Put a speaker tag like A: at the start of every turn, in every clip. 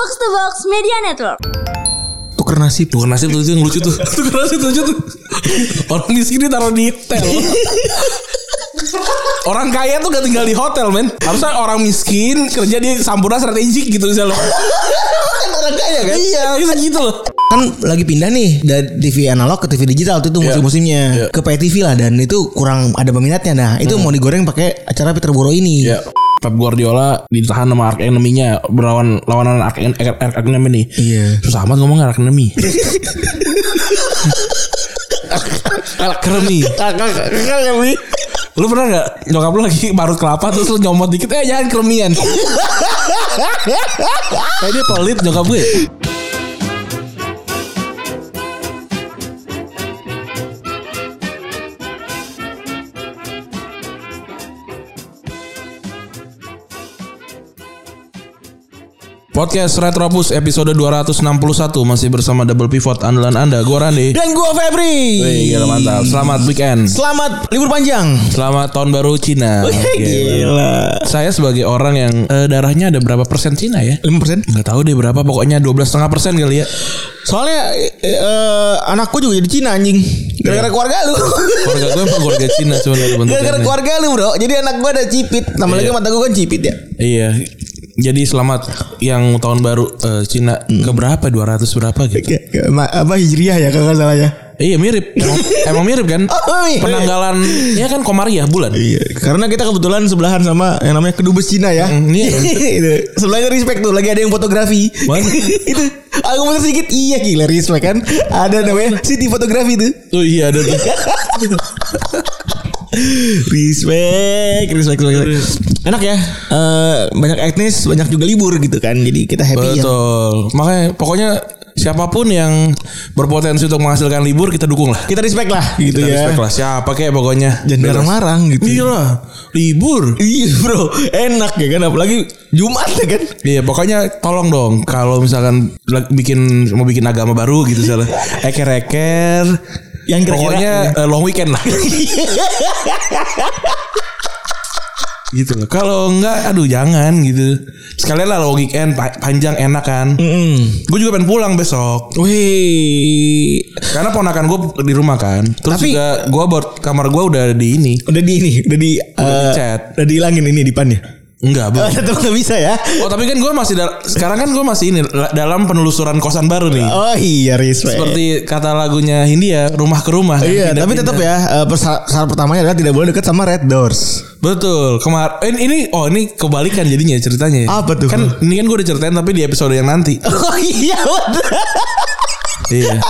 A: Box to Box Media Network.
B: Tuker nasib
C: Tuker nasib tuh itu yang lucu tuh. Tuker nasib tuh lucu tuh. Orang miskin taruh di hotel. Orang kaya tuh gak tinggal di hotel men. Harusnya orang miskin kerja di sampurna strategik gitu misalnya
B: Orang kaya kan?
C: Iya bisa gitu loh.
B: Kan lagi pindah nih Dari TV analog ke TV digital Itu musim-musimnya.
C: Iya.
B: Ke pay TV lah Dan itu kurang ada peminatnya. Nah itu mau digoreng pakai acara Peter Boro ini.
C: Ya Pep Guardiola ditahan sama arch enemy-nya berlawan lawanan arch enemy nih.
B: Iya.
C: Susah amat ngomong arch enemy. arch enemy. Lu pernah gak nyokap lu lagi parut kelapa terus lu nyomot dikit eh jangan keremian. eh dia pelit nyokap gue. Podcast Retropus episode 261 masih bersama double pivot andalan Anda. Gua Randi.
B: Dan gua Febri
C: Wih, gila mantap. Selamat weekend.
B: Selamat libur panjang
C: Selamat tahun baru Cina.
B: Wih,
C: Oke.
B: Gila
C: Saya sebagai orang yang eh, darahnya ada berapa persen Cina ya?
B: 5%
C: Nggak tahu deh berapa pokoknya 12,5 persen kali ya.
B: Soalnya eh, Anakku juga jadi Cina anjing Gara-gara keluarga lu
C: Keluarga gue emang keluarga Cina sebenarnya
B: Gara-gara
C: bentuknya.
B: keluarga lu bro Jadi anak gua ada cipit Nama lagi
C: Iya.
B: mata gua kan cipit ya
C: Iya. Jadi selamat yang tahun baru eh, Cina ke berapa 200 berapa gitu.
B: Kayak ma- Apa hijriah ya kalau salah ya
C: Iya mirip. Emang, emang mirip kan?
B: Oh, mirip.
C: Penanggalan ya kan Komariah bulan.
B: Iya, karena kita kebetulan sebelahan sama yang namanya kedubes Cina ya.
C: Mm, iya.
B: itu. Sebelahnya respect tuh, lagi ada yang fotografi. Itu. Aku mau sedikit iya gila respect kan. Ada namanya Siti fotografi tuh.
C: Oh iya ada tuh.
B: Respect, respect, respect. Enak ya. Eh, banyak etnis, banyak juga libur gitu kan. Jadi kita happy ya.
C: Betul. Makanya pokoknya siapa pun yang berpotensi untuk menghasilkan libur kita dukung lah.
B: Kita respect lah gitu
C: Kita
B: ya.
C: respect lah siapa kayak pokoknya.
B: Jangan
C: Bebas.
B: larang-larang gitu.
C: Iya lah, libur.
B: Iya bro, enak ya kan apalagi Jumat ya kan.
C: Iya pokoknya tolong dong kalau misalkan bikin mau bikin agama baru gitu salah eker-eker
B: Yang kira-kira-
C: pokoknya eh, long weekend lah. Gitu loh. Kalau enggak aduh jangan gitu. Sekalian lah long weekend pa- panjang enak kan.
B: Mm.
C: gue juga pengen pulang besok.
B: Wih,
C: karena ponakan gue di rumah kan. Terus
B: Tapi-
C: juga gue buat kamar gue udah di ini.
B: Udah di ini, udah di
C: Udah
B: eh,
C: dicat.
B: udah dihilangin ini di pannya.
C: Enggak
B: Oh,
C: belum
B: tetap nggak bisa ya.
C: oh tapi kan gue masih sekarang kan gue masih ini la- dalam penelusuran kosan baru nih
B: Oh iya respect.
C: seperti kata lagunya Hindia rumah ke rumah
B: Iya,
C: Pindah-pindah.
B: tapi tetap ya eh, persya- syarat pertamanya adalah tidak boleh dekat sama red doors.
C: betul kemar ini, ini oh ini kebalikan jadinya ceritanya
B: Apa tuh?
C: kan ini kan gue udah ceritain tapi di episode yang nanti
B: Oh iya betul.
C: Iya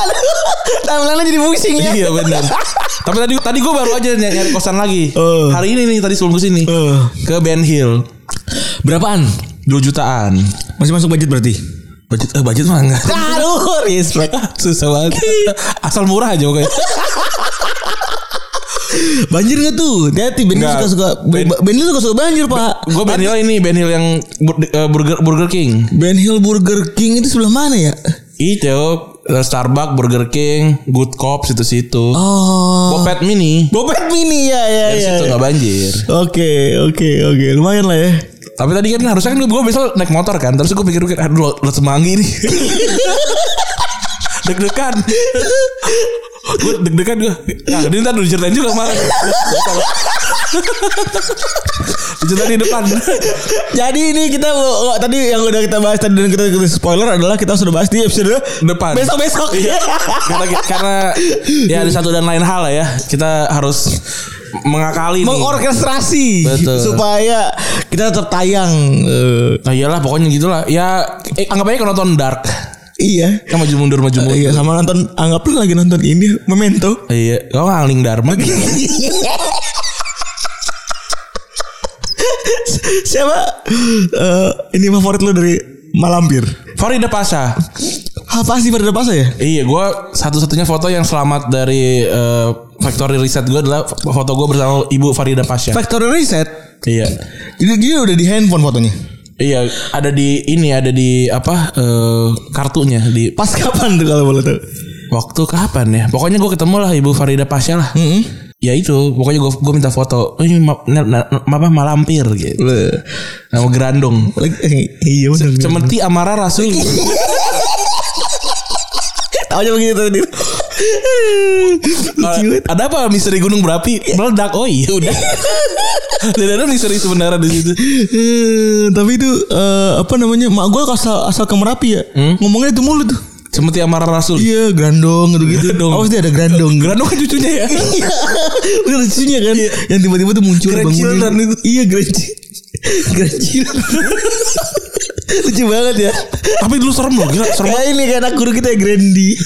B: Timeline jadi pusing ya.
C: iya benar tapi tadi tadi gue baru aja nyari, nyari kosan lagi
B: Oh.
C: hari ini nih tadi sebelum ke sini
B: Oh.
C: ke Ben Hill
B: Berapaan?
C: 2 jutaan
B: Masih masuk budget berarti?
C: budget eh budget mah enggak
B: Aduh, respect.
C: susah banget asal murah aja pokoknya
B: Banjir gak tuh? Hati-hati Ben suka suka Ben, ben Hill suka suka banjir pak.
C: gue Ben Hill ini Ben Hill yang bur- eh, burger Burger King
B: Ben Hill Burger King itu sebelah mana ya?
C: itu eh, Starbucks Burger King Good Cop situ-situ
B: Oh.
C: Bopet Mini
B: Bopet mini ya ya
C: Dari
B: ya.
C: situ nggak banjir
B: Oke oke oke lumayan lah ya.
C: Tapi tadi kan harusnya kan gue besok naik motor kan Terus gue pikir-pikir Aduh lo, lo semanggi nih Deg-degan. Gue deg-degan gue Nah ini ntar udah diceritain juga kemarin Diceritain di depan.
B: Jadi ini kita oh, tadi yang udah kita bahas tadi dan kita, kita spoiler adalah kita sudah bahas di episode
C: Depan.
B: besok besok.
C: karena, karena Ya ada satu dan lain hal lah ya. Kita harus Mengakali
B: Mengorkestrasi
C: Betul.
B: supaya kita tetap tayang.
C: Nah iyalah pokoknya gitulah. Ya eh, anggap aja kalau nonton Dark
B: iya.
C: Kan maju mundur maju mundur
B: Iya sama nonton anggap lu lagi nonton ini Memento.
C: Iya Kau ngaling Dharma
B: Siapa eh, ini favorit lu dari Malampir?
C: Farida Pasha
B: Apa sih pada pasal ya?
C: Iya, gue satu-satunya foto yang selamat dari eh, factory reset gue adalah foto gue bersama Ibu Farida Pasha.
B: Factory reset.
C: Iya,
B: Jadi dia udah di handphone fotonya.
C: Iya ada di ini ada di apa eh, kartunya di
B: Pas kapan tuh kalau boleh tahu?
C: waktu kapan ya? Pokoknya gue ketemu lah Ibu Farida Pasha lah.
B: Hmm.
C: ya itu pokoknya gue gue minta foto oh, ini ma, apa malampir gitu nama gerandong
B: Iya benar.
C: cemeti amara rasul
B: Tahu aja begitu tadi. Banget.
C: ada apa misteri gunung berapi meledak oh iya udah dan ada misteri sebenarnya di situ
B: Eh, tapi itu eh, apa namanya? Mak gue asal asal ke Merapi ya. Ngomongnya itu mulu tuh.
C: cemeti amara rasul
B: Iya, grandong gitu gitu.
C: Grandong.
B: Awas dia ada grandong.
C: gerandong kan cucunya ya
B: Iya. Bener lucunya kan. Yang tiba-tiba tuh muncul
C: itu.
B: Iya, grand chi- Grand children. Lucu banget ya.
C: tapi dulu serem loh gila serem
B: Kayak ini kayak anak guru kita ya Grandi.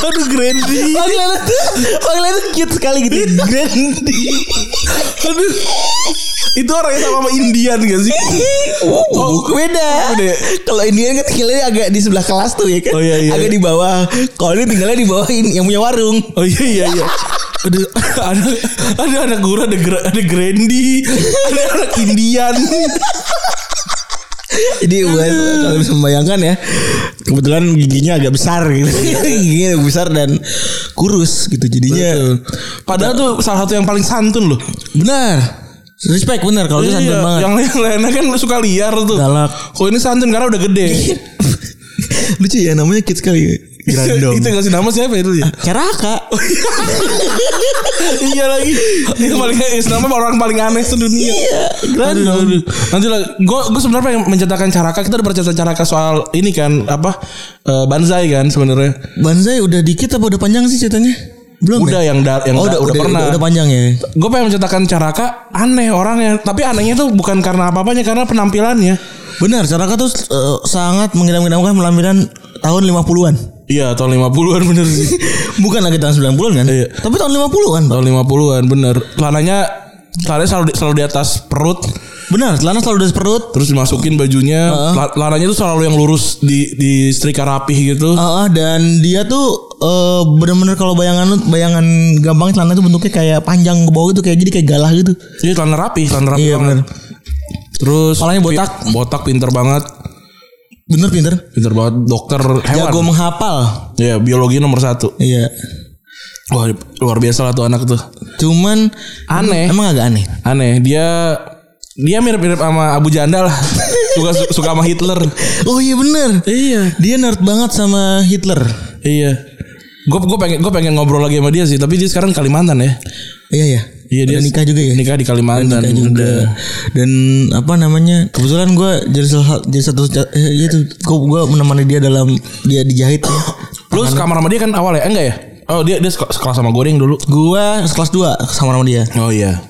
C: aduh Grandi
B: Panggilannya tuh Panggilannya tuh cute sekali gitu Grandi
C: aduh itu orangnya sama sama Indian gak sih
B: Oh, beda.
C: Beda ya?
B: Kalau Indian kan tinggalnya agak di sebelah kelas tuh ya kan.
C: Oh, iya, iya.
B: Agak di bawah. Kalau ini tinggalnya di bawah ini yang punya warung.
C: Oh iya iya iya. Ada ada ada anak guru ada ada Grandi, ada anak Indian.
B: Jadi buat kalau bisa membayangkan ya, kebetulan giginya agak besar gitu. giginya agak besar dan kurus gitu. Jadinya
C: Padahal tuh salah satu yang paling santun loh.
B: benar. Respect benar kalau itu santun
C: Iya,
B: banget.
C: Yang yang lainnya kan suka liar tuh.
B: Galak.
C: Kok ini santun karena udah gede.
B: Lucu ya namanya cute sekali. Grandong.
C: itu ngasih nama siapa itu ya?
B: Ceraka.
C: iya lagi. Itu paling ngasih nama orang paling aneh sedunia.
B: Iya, grandong.
C: Nanti lah, gue gue sebenarnya pengen menceritakan caraka. Kita udah bercerita caraka soal ini kan apa eh, banzai kan sebenarnya.
B: Banzai udah dikit apa udah panjang sih ceritanya? Belum
C: Udah
B: ya?
C: yang da- yang
B: oh,
C: da-
B: udah,
C: udah pernah.
B: Udah, panjang ya.
C: gue pengen menceritakan Caraka aneh orangnya tapi anehnya tuh bukan karena apa-apanya karena penampilannya
B: Benar, Caraka tuh eh, sangat mengidam-idamkan penampilan tahun 50-an.
C: Iya tahun 50-an bener sih
B: Bukan lagi tahun 90-an kan?
C: Iya.
B: Tapi tahun 50-an, Pak.
C: tahun 50-an bener celananya celananya selalu di, selalu di atas perut
B: Benar, celana selalu dari perut.
C: terus dimasukin bajunya Cela- celananya tuh selalu yang lurus di di setrika rapih gitu
B: Ah, ah, dan dia tuh eh, bener-bener kalau bayangan lu- bayangan gampang celana tuh bentuknya kayak panjang ke bawah gitu kayak jadi kayak galah gitu.
C: Iya celana rapi celana rapi
B: Iya
C: banget.
B: benar.
C: terus
B: Kepalanya botak.
C: botak pinter banget
B: Bener pinter.
C: pinter banget dokter hewan
B: Jago menghafal.
C: Iya biologi nomor satu
B: Iya.
C: wah luar biasa lah tuh anak tuh
B: Cuman
C: Aneh.
B: Emang agak aneh.
C: aneh dia dia mirip-mirip sama Abu Janda lah suka suka sama Hitler
B: Oh iya bener.
C: iya
B: Dia nerd banget sama Hitler.
C: iya gue gue pengen gue pengen ngobrol lagi sama dia sih tapi dia sekarang Kalimantan ya
B: Iya ya.
C: Iya, dia
B: nikah juga ya.
C: nikah di Kalimantan
B: Nikah juga.
C: Udah.
B: Dan apa namanya? Kebetulan gue jadi salah jadi satu eh, itu gue gue menemani dia dalam dia dijahit ya.
C: lu sekamar sama dia kan awal ya enggak ya oh dia dia sek- sekelas sama gue yang dulu
B: Gue kelas 2 sama sama dia
C: oh iya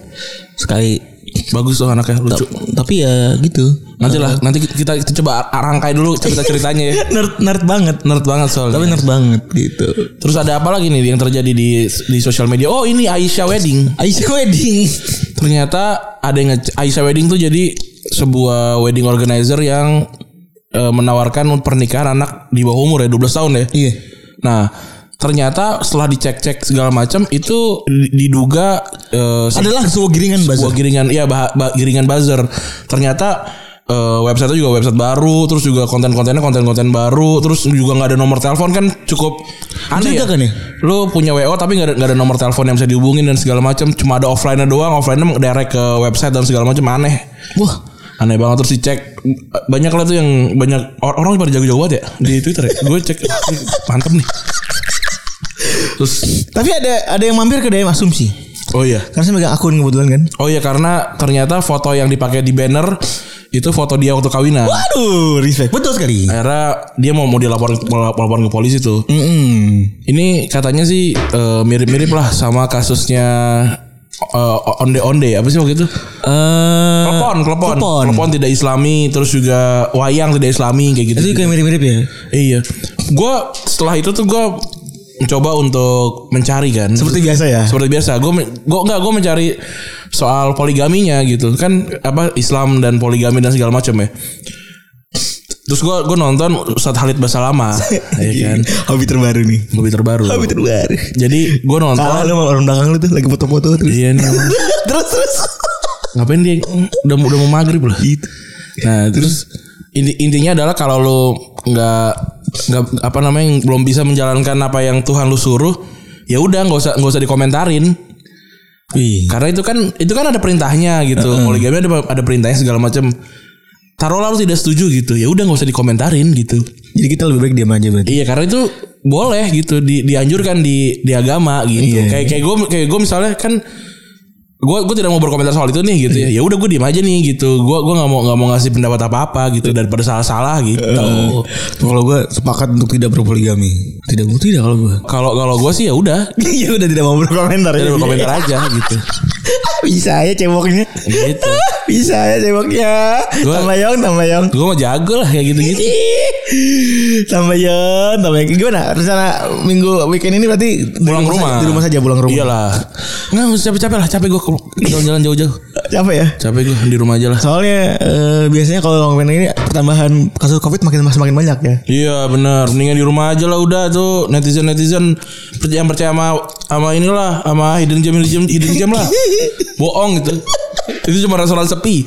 B: sekali.
C: Bagus tuh anaknya lucu
B: Tapi ya gitu.
C: nanti lah nanti kita, kita coba rangkai dulu cerita ceritanya ya
B: nerd nerd banget.
C: nerd banget soalnya
B: Tapi nerd banget gitu.
C: terus ada apa lagi nih yang terjadi di di sosial media oh ini Aisyah wedding
B: Aisyah wedding.
C: ternyata ada yang Aisyah Wedding tuh jadi sebuah wedding organizer yang eh, menawarkan pernikahan anak di bawah umur ya 12 tahun ya.
B: Iya.
C: Nah, ternyata setelah dicek-cek segala macam itu diduga eh,
B: Adalah sebuah giringan
C: sebuah
B: buzzer.
C: giringan iya bah, bah- giringan buzzer. Ternyata eh, website juga website baru, terus juga konten-kontennya konten-konten baru, terus juga nggak ada nomor telepon kan cukup aneh ya.
B: Kan ya?
C: Lu punya WO tapi nggak ada ada nomor telepon yang bisa dihubungin dan segala macam, cuma ada offline-nya doang, offline-nya direct ke website dan segala macam aneh.
B: Wah.
C: Aneh banget terus dicek banyak lah tuh yang banyak or- orang pada jago-jago banget ya di Twitter ya. Gue cek mantep nih. Terus
B: Tapi ada ada yang mampir ke DM asumsi.
C: oh iya.
B: Karena saya megang akun kebetulan kan.
C: Oh iya karena ternyata foto yang dipakai di banner itu foto dia waktu kawinan.
B: Waduh, respect. Betul sekali.
C: Akhirnya dia mau mau dilaporin mau laporin ke polisi tuh.
B: Mm
C: Ini katanya sih eh, mirip-mirip lah sama kasusnya eh, onde onde apa sih waktu itu?
B: Eh,
C: Klepon, klepon,
B: Klepon.
C: klepon tidak Islami, terus juga wayang tidak Islami kayak gitu.
B: itu kayak mirip-mirip ya.
C: Iya, gue setelah itu tuh gue mencoba untuk mencari kan.
B: Seperti biasa ya.
C: Seperti biasa, gue gue nggak gue mencari soal poligaminya gitu kan apa Islam dan poligami dan segala macam ya. Terus gue gue nonton Ustadz Halid Basalamah, ya kan,
B: Hobi terbaru nih.
C: movie terbaru.
B: Hobi terbaru.
C: Jadi gue nonton.
B: lu sama orang belakang lu tuh lagi foto-foto terus.
C: Iya nih,
B: terus terus.
C: ngapain dia udah udah mau maghrib lah.
B: Gitu.
C: Nah terus inti, intinya adalah kalau lu nggak nggak apa namanya belum bisa menjalankan apa yang Tuhan lu suruh, ya udah nggak usah nggak usah dikomentarin.
B: Wih.
C: Karena itu kan itu kan ada perintahnya gitu. Poligami ada ada perintahnya segala macam. Taruhlah lu tidak setuju gitu, ya udah nggak usah dikomentarin gitu.
B: Jadi kita lebih baik diam aja berarti.
C: Iya karena itu boleh gitu di, dianjurkan di di agama gitu.
B: Iya.
C: Kayak kayak gue kayak gue misalnya kan gue gue tidak mau berkomentar soal itu nih gitu ya. Ya udah gue diem aja nih gitu. Gue gue nggak mau nggak mau ngasih pendapat apa apa gitu daripada salah salah gitu.
B: Kalau gue sepakat untuk tidak berpoligami. Tidak mau tidak kalau gue.
C: Kalau kalau gue sih ya udah
B: Iya udah tidak mau berkomentar.
C: tidak berkomentar aja gitu.
B: Bisa ya ceboknya.
C: Gitu.
B: Bisa ya ceboknya.
C: Gua-
B: Tambah yong, tambah yong.
C: Gue mah jago lah kayak gitu gitu.
B: tambah yong, tambah yong. Gimana rencana minggu weekend ini berarti
C: Pulang rumah.
B: saja- Di rumah saja pulang rumah.
C: Iyalah. Nggak usah capek-capek lah. Capek gue jalan-jalan jauh-jauh.
B: Capek ya?
C: Capek gue di rumah aja lah.
B: Soalnya eh, biasanya kalau long weekend ini pertambahan kasus covid makin semakin banyak ya.
C: Iya benar, mendingan di rumah aja lah udah tuh netizen netizen yang percaya sama sama inilah sama hidden gem hidden gem, hidden gem lah, bohong gitu. Itu cuma restoran sepi.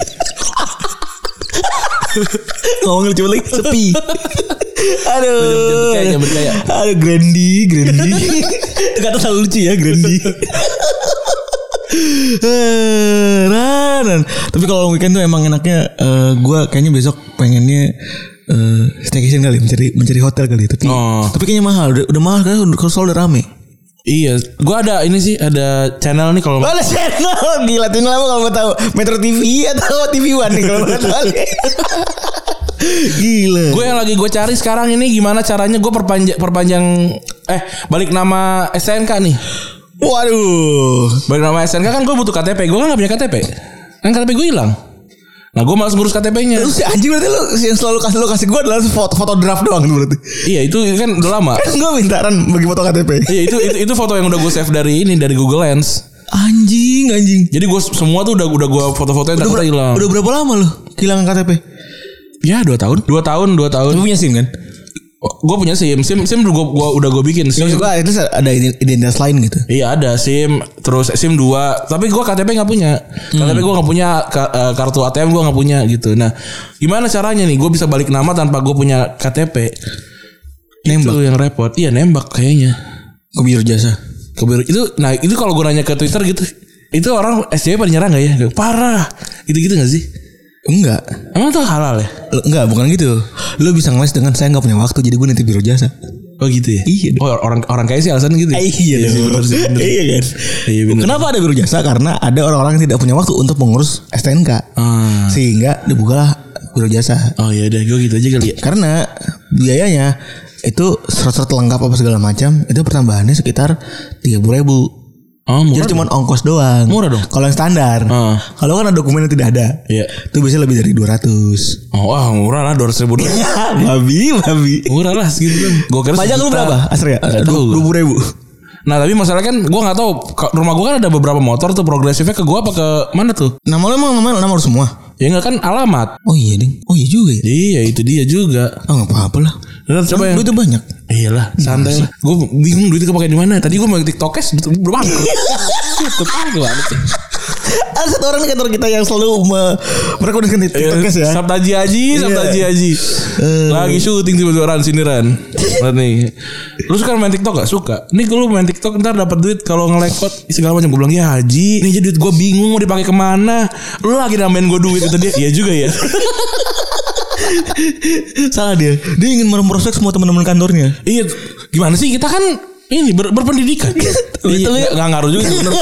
B: Ngomongin lucu lagi sepi. Aduh.
C: Jangan percaya.
B: Aduh Grandi, Grandi. Kata selalu lucu ya Grandi. Eh, Ran. Tapi kalau weekend tuh emang enaknya eh, gua kayaknya besok pengennya eh, staycation kali mencari mencari hotel kali. Tapi
C: Oh.
B: tapi kayaknya mahal udah, udah mahal kan kalau soal udah rame.
C: Iya, gua ada ini sih ada channel nih kalau
B: Mana channel? Gila channel apa kalau mau tahu. Metro TV atau TV One nih kalau mau tahu. Gila.
C: Gue yang lagi gue cari sekarang ini gimana caranya? Gue perpanjang perpanjang eh balik nama STNK nih.
B: Waduh
C: Balik nama STNK kan gue butuh KTP, gue kan gak punya KTP. Kan KTP gue hilang. Nah gue malas ngurus KTP-nya.
B: Lu si anjing berarti lu yang selalu kasih lu kasih gue adalah foto foto draft doang berarti.
C: Iya itu kan udah lama.
B: Kan gue mintaan bagi foto KTP.
C: Iya itu, itu itu foto yang udah gue save dari ini dari Google Lens.
B: Anjing, anjing.
C: Jadi gue semua tuh udah udah gue foto-fotonya
B: Udah,
C: takutnya hilang.
B: udah berapa lama lu kehilangan KTP?
C: Ya dua tahun. Dua tahun, dua tahun.
B: Lu punya SIM kan?
C: Gue punya SIM, SIM, SIM gua, gua udah gue bikin. SIM.
B: Maksud gue itu ada identitas lain gitu.
C: Iya ada SIM, terus SIM 2 Tapi gue KTP nggak punya. KTP gue nggak punya, eh, kartu ATM gue nggak punya gitu. Nah, gimana caranya nih? Gue bisa balik nama tanpa gue punya KTP.
B: Nembak.
C: Itu yang repot. Iya nembak kayaknya.
B: Ke biro jasa.
C: Kebiru itu, nah itu kalau gue nanya ke Twitter gitu, itu orang SJW pada nyerang gak ya? Parah. Gitu-gitu gak sih?
B: Enggak.
C: Emang itu halal ya?
B: Lu- Enggak, bukan gitu. Lu bisa ngeles dengan saya nggak punya waktu jadi gue nanti biro jasa.
C: Oh gitu ya?
B: Iya.
C: Oh orang orang kaya sih alasan gitu. ya?
B: Iya,
C: sih, bener sih, bener.
B: Iya kan.
C: Iya, bener.
B: Kenapa ada biro jasa? Karena ada orang-orang yang tidak punya waktu untuk mengurus STNK.
C: Ah.
B: Sehingga dibukalah biro jasa.
C: Oh iya udah gue gitu aja kali ya.
B: Karena biayanya itu surat-surat lengkap apa segala macam itu pertambahannya sekitar tiga ribu.
C: Oh.
B: Jadi cuma ongkos doang.
C: Murah dong.
B: Kalau yang standar.
C: Ah.
B: Kalau kan ada dokumen yang tidak ada.
C: Iya.
B: Itu biasanya lebih dari 200.
C: Oh wah murah lah dua ratus ribu doang.
B: babi, babi.
C: Murah lah segitu kan. Gue kira
B: Pajak lu berapa? Asri ya?
C: Nggak tahu
B: Dua
C: gua.
B: puluh ribu.
C: Nah tapi masalahnya kan gue nggak tahu rumah gue kan ada beberapa motor tuh progresifnya ke gue apa ke mana tuh?
B: Nama lu emang nama, nama semua?
C: Ya nggak kan alamat.
B: Oh iya ding. Oh iya juga ya.
C: Iya itu dia juga.
B: Oh nggak apa-apa lah.
C: Udah, coba yang
B: Duitnya banyak.
C: Iyalah santai lah. Gue bingung duitnya kepake di mana. Tadi gue mau tiktokes belum kan gimana sih?
B: Ada satu orang di kantor kita yang selalu me merekomendasikan TikTokers ya.
C: Sabta Haji Haji, Sabta
B: Iya.
C: Haji Haji. Lagi syuting tiba-tiba Ran sini Ran. Lihat nih. Lu suka main TikTok gak? Suka. Nih kalau main TikTok ntar dapat duit kalau ngelekot segala macam. Gue bilang ya Haji. Nih jadi duit gue bingung mau dipakai ke mana. Lu lagi nambahin gue duit itu dia. Iya juga ya.
B: Salah dia. Dia ingin merosek semua teman-teman kantornya.
C: iya. Gimana sih kita kan ini ber- berpendidikan. iya,
B: Tapi-
C: nggak- nggak ngaruh juga bener.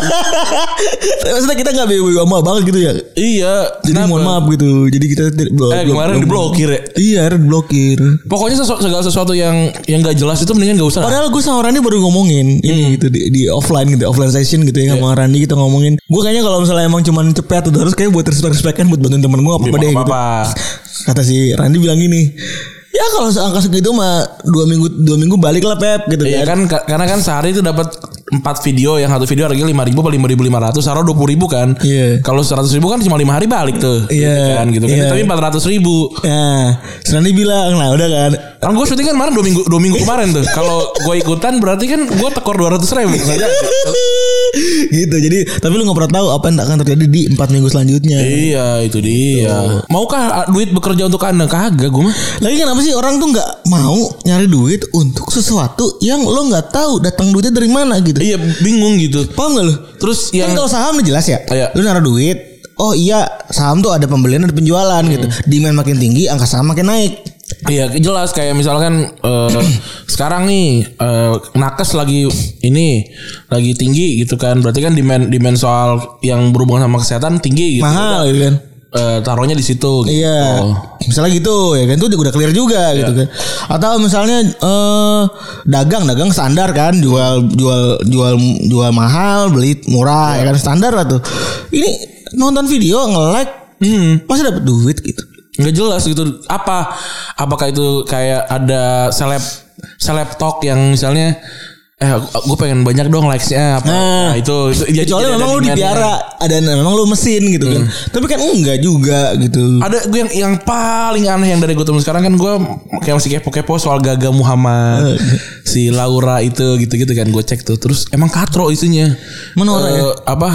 B: Maksudnya kita nggak bego sama banget gitu ya.
C: Iya.
B: Jadi
C: kenapa?
B: mohon maaf gitu. Jadi kita
C: Eh kemarin diblokir ya.
B: Iya, diblokir.
C: Pokoknya sesu- segala sesuatu yang yang gak jelas itu mendingan gak usah.
B: Padahal gue sama Randy baru ngomongin ini gitu di, di offline gitu, offline session gitu ya sama Randy kita ngomongin. Gue kayaknya kalau misalnya emang cuman cepet atau harus kayak buat respect kan buat bantuin temen gue apa apa
C: Ya,
B: deh gitu. Kata si Randy bilang gini, ya kalau angka segitu mah dua minggu dua minggu balik lah Pep gitu
C: Iya
B: kan.
C: kan ka- karena kan sehari itu dapat 4 video yang satu video harganya lima ribu atau lima ribu lima ratus taruh dua puluh ribu kan
B: Iya.
C: kalau seratus ribu kan cuma lima hari balik tuh
B: Iya,
C: kan gitu kan
B: iya.
C: tapi empat ratus ribu
B: Nah, si Randy bilang, nah udah kan.
C: kan gue syuting kan kemarin dua minggu dua minggu kemarin tuh kalau gue ikutan berarti kan gue tekor dua ratus ribu saja
B: gitu. Jadi tapi lu nggak pernah tahu apa yang akan terjadi di empat minggu selanjutnya.
C: Iya itu dia. Maukah duit bekerja untuk anda? Kagak gue mah.
B: Lagi kenapa sih orang tuh nggak mau nyari duit untuk sesuatu yang lo nggak tahu datang duitnya dari mana gitu.
C: Iya bingung gitu.
B: Paham gak lu?
C: Terus
B: Kan
C: yang
B: kalau saham udah jelas ya.
C: Iya.
B: Lu naruh duit. Oh iya saham tuh ada pembelian ada penjualan gitu. Demand makin tinggi angka saham makin naik.
C: Iya jelas kayak misalkan eh, sekarang nih eh, nakes lagi ini lagi tinggi gitu kan berarti kan demand demand soal yang berhubungan sama kesehatan tinggi gitu
B: Mahal gitu kan.
C: Eh, taruhnya di situ gitu.
B: Iya. Misalnya gitu ya kan itu udah clear juga gitu kan. Atau misalnya eh dagang dagang standar kan jual jual jual jual mahal beli murah ya kan standar lah tuh. Ini nonton video nge-like
C: Hmm.
B: masih dapat duit gitu.
C: Nggak jelas gitu. Apa? Apakah itu kayak ada seleb seleb talk yang misalnya eh gue pengen banyak dong likesnya apa?
B: Nah,
C: nah, itu, itu jadi-
B: Kecuali
C: ada
B: memang lu
C: demand-nya.
B: dipiara ada memang lu mesin gitu kan. Tapi kan enggak juga gitu.
C: ada gue yang yang paling aneh yang dari gue temen sekarang kan gue kayak masih kepo-kepo soal Gaga Muhammad. Si Laura itu gitu-gitu kan gue cek tuh. Terus emang katro isunya
B: Mana orang
C: Eh,
B: ya?
C: apa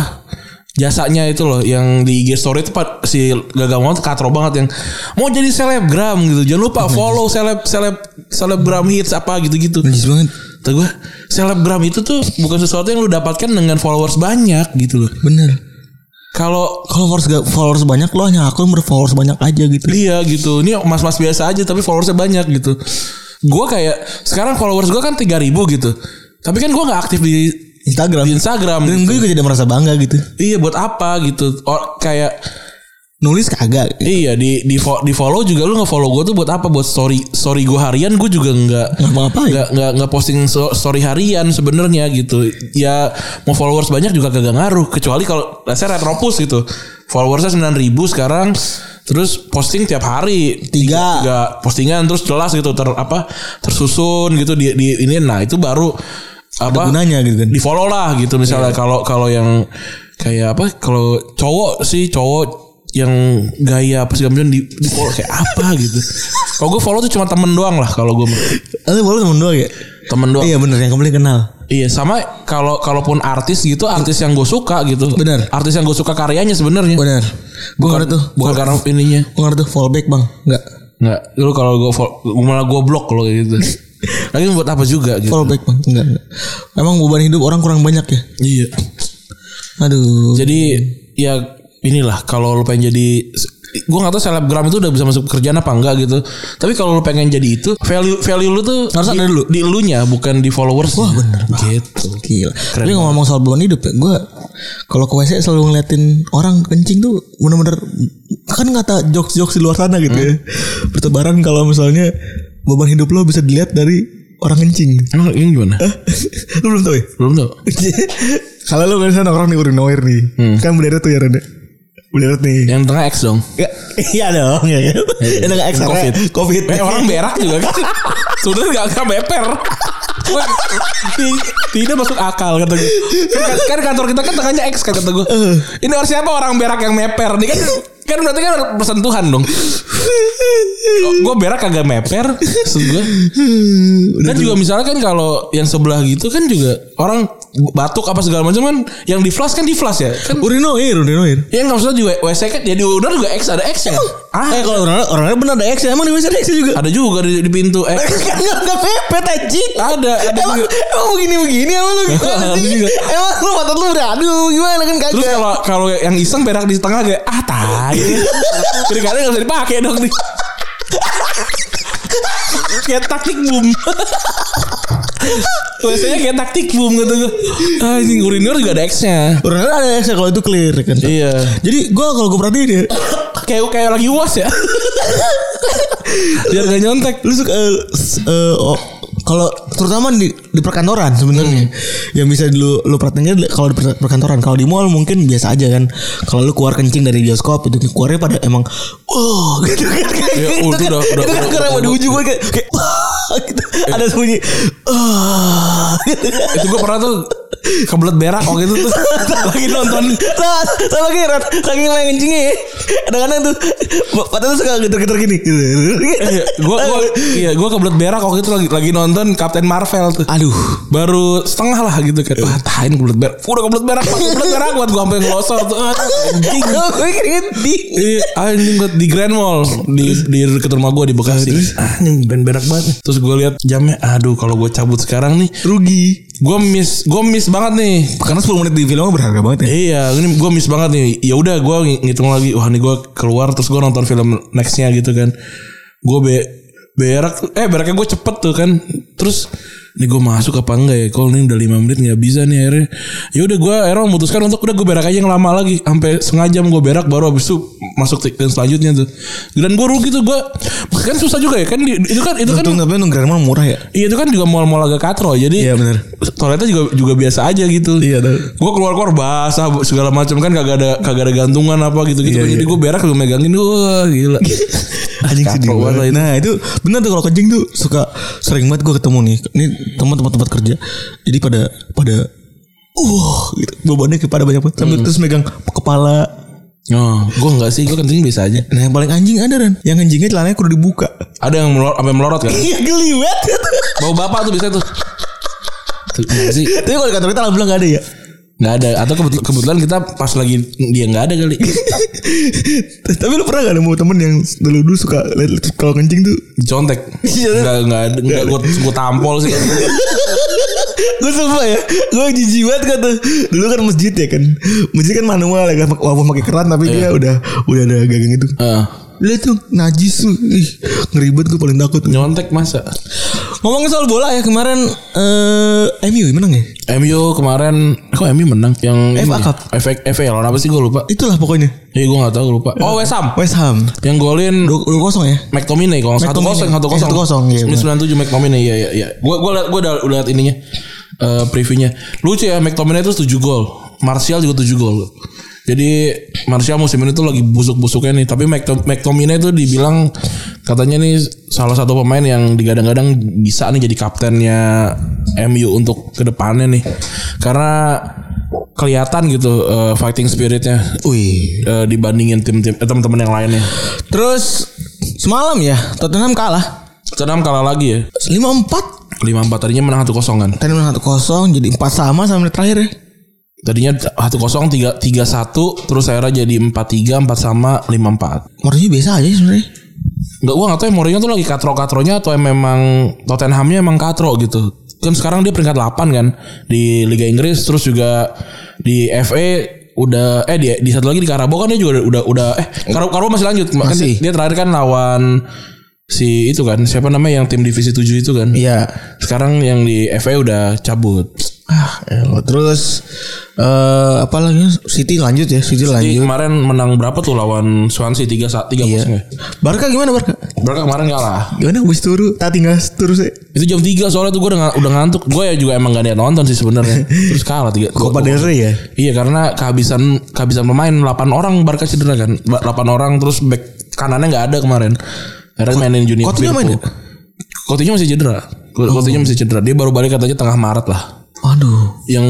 C: jasanya itu loh yang di IG story itu Pak, si Gaga Muhammad katro banget yang mau jadi selebgram gitu jangan lupa follow seleb seleb selebgram hits apa gitu-gitu
B: Najis banget.
C: Kata gue selebgram itu tuh bukan sesuatu yang lu dapatkan dengan followers banyak gitu loh
B: Bener.
C: kalau
B: Kalau followers gak- followers banyak lo hanya akun berfollowers banyak aja gitu.
C: Iya gitu. Ini mas-mas biasa aja tapi followersnya banyak gitu. Gue kayak sekarang followers gue kan 3000 gitu. Tapi kan gue nggak aktif di
B: Instagram.
C: di Instagram.
B: Dan
C: gitu.
B: gue juga tidak merasa bangga gitu.
C: Iya buat apa gitu? Or, kayak
B: Nulis kagak.
C: iya di di fo- di follow juga lu nggak follow gue tuh buat apa? Buat story story gue harian gue juga nggak
B: Nggak
C: nggak nggak posting story harian sebenarnya gitu. Ya mau followers banyak juga kagak ngaruh. Kecuali kalau saya retropus gitu. Followersnya 9000 sekarang. Terus posting tiap hari
B: Tiga.
C: tiga postingan terus jelas gitu ter apa tersusun gitu di, di ini nah itu baru apa
B: gunanya gitu kan.
C: di follow lah gitu misalnya kalau kalau yang kayak apa kalau cowok sih cowok yang gaya apa sih di, di follow kayak apa gitu kalau gue follow tuh cuma temen doang lah kalau gue
B: Ada boleh temen doang ya?
C: temen doang
B: Iya bener yang kembali kenal.
C: iya sama kalau kalaupun artis gitu artis yang gue suka gitu
B: Bener.
C: artis yang gue suka karyanya sebenarnya
B: Bener. Gue ngerti tuh.
C: bukan karena ininya
B: Gue ngerti tuh fallback bang. Enggak.
C: Nggak, lu kalau gue malah gue blok kayak gitu. Lagi buat apa juga gitu.
B: Fallback bang. Enggak. enggak. Emang beban hidup orang kurang banyak ya.
C: Iya.
B: Aduh.
C: Jadi ya inilah kalau lu pengen jadi gue gak tahu selebgram itu udah bisa masuk pekerjaan apa enggak gitu. Tapi kalau lu pengen jadi itu value value lu tuh
B: Harus
C: di,
B: ada dulu.
C: di elunya bukan di followers. Wah bener gitu.
B: Gila. Tapi ngomong soal beban hidup ya, gue kalau ke WC selalu ngeliatin orang kencing tuh bener-bener kan kata jokes-jokes di luar sana gitu ya. Bertebaran kalau misalnya beban hidup lo bisa dilihat dari orang kencing.
C: Emang ini gimana?
B: lu belum tahu ya?
C: Belum tau.
B: kalau lu misalnya orang nih urinoir nih, kan bendera tuh ya Rada. Bendera nih.
C: Yang tengah X dong.
B: Ya, iya dong ya kan. Itu enggak ekstra
C: Covid.
B: Covid.
C: Eh, orang berak juga kan. Sebenarnya gak, gak beper. Tidak masuk akal kata gue. Kan, kan kantor kita kan tengahnya X kan kata gue. Ini orang siapa orang berak yang meper? Dia kan kan berarti kan bersentuhan dong. gue berak kagak meper, maksud gue. Dan juga misalnya kan kalau yang sebelah gitu kan juga orang batuk apa segala macam kan yang di flash kan di flash ya. Kan
B: Urinoir, urinoir.
C: ya nggak usah di WC kan ya di udara juga X ada X ya. Ah,
B: Eh kalau orang orangnya benar ada X ya, emang di WC ada X juga.
C: ada juga di, di pintu X.
B: Kan enggak enggak pepet anjing.
C: Ada, ada
B: Emang,
C: juga.
B: emang begini-begini emang lu
C: juga.
B: Emang lu mata lu beradu gimana kan
C: Terus
B: kagak.
C: kalau kalau yang iseng berak di tengah kayak ah tai. Kira-kira enggak usah dipakai dong nih. kayak taktik boom. Biasanya kayak taktik boom gitu gue. Ah, ini urinir juga ada X-nya.
B: Ada X ya kalau itu clear kan.
C: Iya.
B: Jadi gua kalau gua perhatiin ya,
C: Kayak kayak lagi uas ya. Biar gak nyontek.
B: lu suka eh, eh, oh, kalau terutama di di perkantoran sebenarnya. Yang bisa lu lu perhatiin kalau di per- perkantoran. Kalau di mall mungkin biasa aja kan. Kalau lu keluar kencing dari bioskop itu keluarnya pada emang oh gitu kan.
C: Ya, udah,
B: kan-
C: udah, udah,
B: kan
C: udah, udah,
B: kayak gitu. Ada bunyi. Gitu.
C: Itu gue pernah tuh kebelet berak waktu itu tuh lagi nonton
B: Nah, sama kira saking main kencingnya ya. Kadang-kadang tuh Patah tuh suka geter-geter gini.
C: gue iya gue kebelet berak waktu itu lagi lagi nonton Captain Marvel tuh
B: Aduh.
C: baru setengah lah gitu kan wah tahin kebelet berak udah kebelet berak kebelet berak buat gue sampai ngelosor tuh anjing
B: Gue di.
C: Iya, anjing gue di Grand Mall di di dekat rumah gue di Bekasi. Anjing ben berak banget. Terus gue lihat jamnya, aduh kalau gue cabut sekarang nih,
B: Rugi.
C: gue miss, gue miss banget nih.
B: Karena 10 menit di filmnya berharga banget ya.
C: Iya, ini gue miss banget nih. Ya udah, gue ngitung lagi. Wah, nih gue keluar terus gue nonton film nextnya gitu kan. Gue be berak, eh beraknya gue cepet tuh kan. Terus ini gue masuk apa enggak ya? Kalau ini udah 5 menit nggak bisa nih akhirnya. Ya udah gue akhirnya memutuskan untuk udah gue berak aja yang lama lagi sampai setengah jam gue berak baru habis itu masuk yang selanjutnya tuh. Dan gue rugi tuh gue kan susah juga ya kan di- itu kan itu kan
B: tapi untung Grand Mall murah ya.
C: Iya itu kan juga mall-mall agak katro jadi
B: Iya, bener.
C: toiletnya juga juga biasa aja gitu.
B: Iya.
C: Gue keluar keluar basah segala macam kan kagak ada kagak ada gantungan apa gitu gitu.
B: Iya,
C: jadi
B: iya.
C: gue berak gue megangin wah gila.
B: Anjing sedih banget.
C: itu.
B: Nah itu bener tuh kalau kencing tuh suka sering banget gue ketemu nih. Ini teman-teman tempat kerja. Jadi pada pada uh gitu. Bebannya kayak pada banyak banget. Sambil terus megang kepala.
C: Oh, gue enggak sih, gue kencing biasa aja.
B: Nah yang paling anjing ada kan. Yang kencingnya celananya kudu dibuka.
C: Ada yang melor, sampai melorot kan.
B: Iya geli banget.
C: Bau bapak tuh biasanya tuh. Enggak sih,
B: Tapi kalau di kantor kita alhamdulillah gak ada ya.
C: Nggak ada. Atau kebetul- kebetulan kita pas lagi dia nggak ada kali.
B: Tapi lu pernah gak nemu temen yang dulu dulu suka kalau kencing tuh
C: Dicontek.
B: Iya.
C: Enggak enggak ada. Enggak gue gue tampol sih.
B: gue sumpah ya gue jijik banget kan tuh dulu kan masjid ya kan masjid kan manual ya kan walaupun pakai keran tapi dia udah udah ada gagang itu
C: Heeh.
B: Lihat tuh najis tuh Ih, ngeri banget gue paling takut
C: Nyontek masa.
B: ngomongin soal bola ya kemarin eh MU menang ya
C: MU kemarin kok MU menang yang
B: FA
C: ini?
B: Cup.
C: FA FA lawan apa sih gue lupa.
B: itulah pokoknya
C: Iya gue gak tahu lupa. Oh West Ham.
B: West Ham
C: Yang golin
B: dua dua kosong ya
C: McTominay kalau satu
B: McTominay.
C: kosong satu
B: Eh,
C: kosong.
B: satu kosong, iya,
C: Ini sembilan tujuh McTominay iya iya iya. Gue gue udah udah liat ininya eh previewnya. Lucu ya McTominay itu 7 gol. Martial juga 7 gol. Jadi Martial musim ini tuh lagi busuk-busuknya nih. Tapi McTom- McTominay tuh dibilang katanya nih salah satu pemain yang digadang-gadang bisa nih jadi kaptennya MU untuk ke depannya nih. Karena kelihatan gitu eh, fighting spiritnya
B: wih
C: eh, dibandingin tim-tim eh, teman-teman yang lainnya.
B: terus semalam ya Tottenham kalah
C: Tottenham kalah lagi ya.
B: lima empat
C: lima empat tadinya menang satu kosong kan
B: tadi menang satu kosong jadi empat sama sama menit terakhir ya
C: tadinya satu kosong tiga tiga satu terus akhirnya jadi empat tiga empat sama lima empat.
B: Mourinho biasa aja sebenarnya.
C: Nggak gua nggak tahu ya Mourinho tuh lagi katro katronya atau memang Tottenhamnya emang katro gitu. Kan sekarang dia peringkat 8 kan di Liga Inggris terus juga di FA udah eh di, di satu lagi di Karabo kan dia juga udah udah eh Karabo, Karabo masih lanjut. Kan
B: Masih.
C: dia, dia terakhir kan lawan si itu kan siapa namanya yang tim divisi 7 itu kan.
B: Iya.
C: Sekarang yang di FA udah cabut
B: Ah, elah. terus eh apa lagi? City lanjut ya, City
C: Jadi
B: lanjut.
C: kemarin menang berapa tuh lawan Swansea tiga sa- tiga
B: Iya.
C: kosong ya?
B: Barca gimana Barca?
C: Barca kemarin kalah.
B: Gimana habis turu? Tak tinggal turu sih.
C: Itu jam 3 soalnya tuh gue udah, udah ngantuk. Gue ya juga emang gak ada yang nonton sih sebenarnya. Terus kalah tiga.
B: Copa del Rey ya.
C: Iya karena kehabisan kehabisan pemain 8 orang Barca cedera kan. 8 orang terus back kanannya nggak ada kemarin. Karena mainin Junior
B: Coutinho main
C: Firpo. Coutinho masih cedera. Coutinho masih cedera. Dia baru balik katanya tengah Maret lah.
B: Aduh.
C: Yang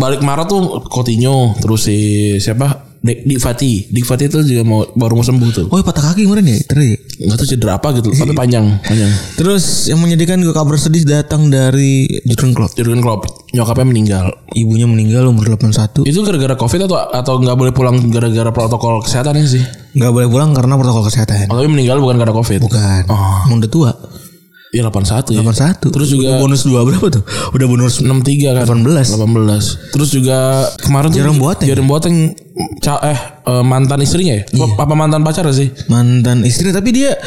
C: balik Maret tuh Coutinho terus si siapa? Dik, Fati. Dik Fati itu juga mau baru mau sembuh tuh.
B: Oh, patah kaki kemarin ya? Teri.
C: Nggak tahu cedera apa gitu, tapi panjang, panjang.
B: Terus yang menyedihkan juga kabar sedih datang dari Jurgen Klopp.
C: Jurgen Klopp nyokapnya meninggal.
B: Ibunya meninggal umur 81.
C: Itu gara-gara covid atau atau nggak boleh pulang gara-gara protokol kesehatan sih?
B: Nggak boleh pulang karena protokol kesehatan.
C: Oh, tapi meninggal bukan karena covid.
B: Bukan.
C: Oh.
B: Udah tua.
C: Iya 81 ya.
B: 81.
C: Terus juga
B: Udah bonus 2 berapa tuh? Udah bonus
C: 63 kan.
B: 18.
C: 18. Terus juga kemarin tuh
B: Jerome Boateng.
C: Jerome Boateng eh mantan istrinya ya?
B: Iya.
C: Apa mantan pacar sih?
B: mantan istri tapi dia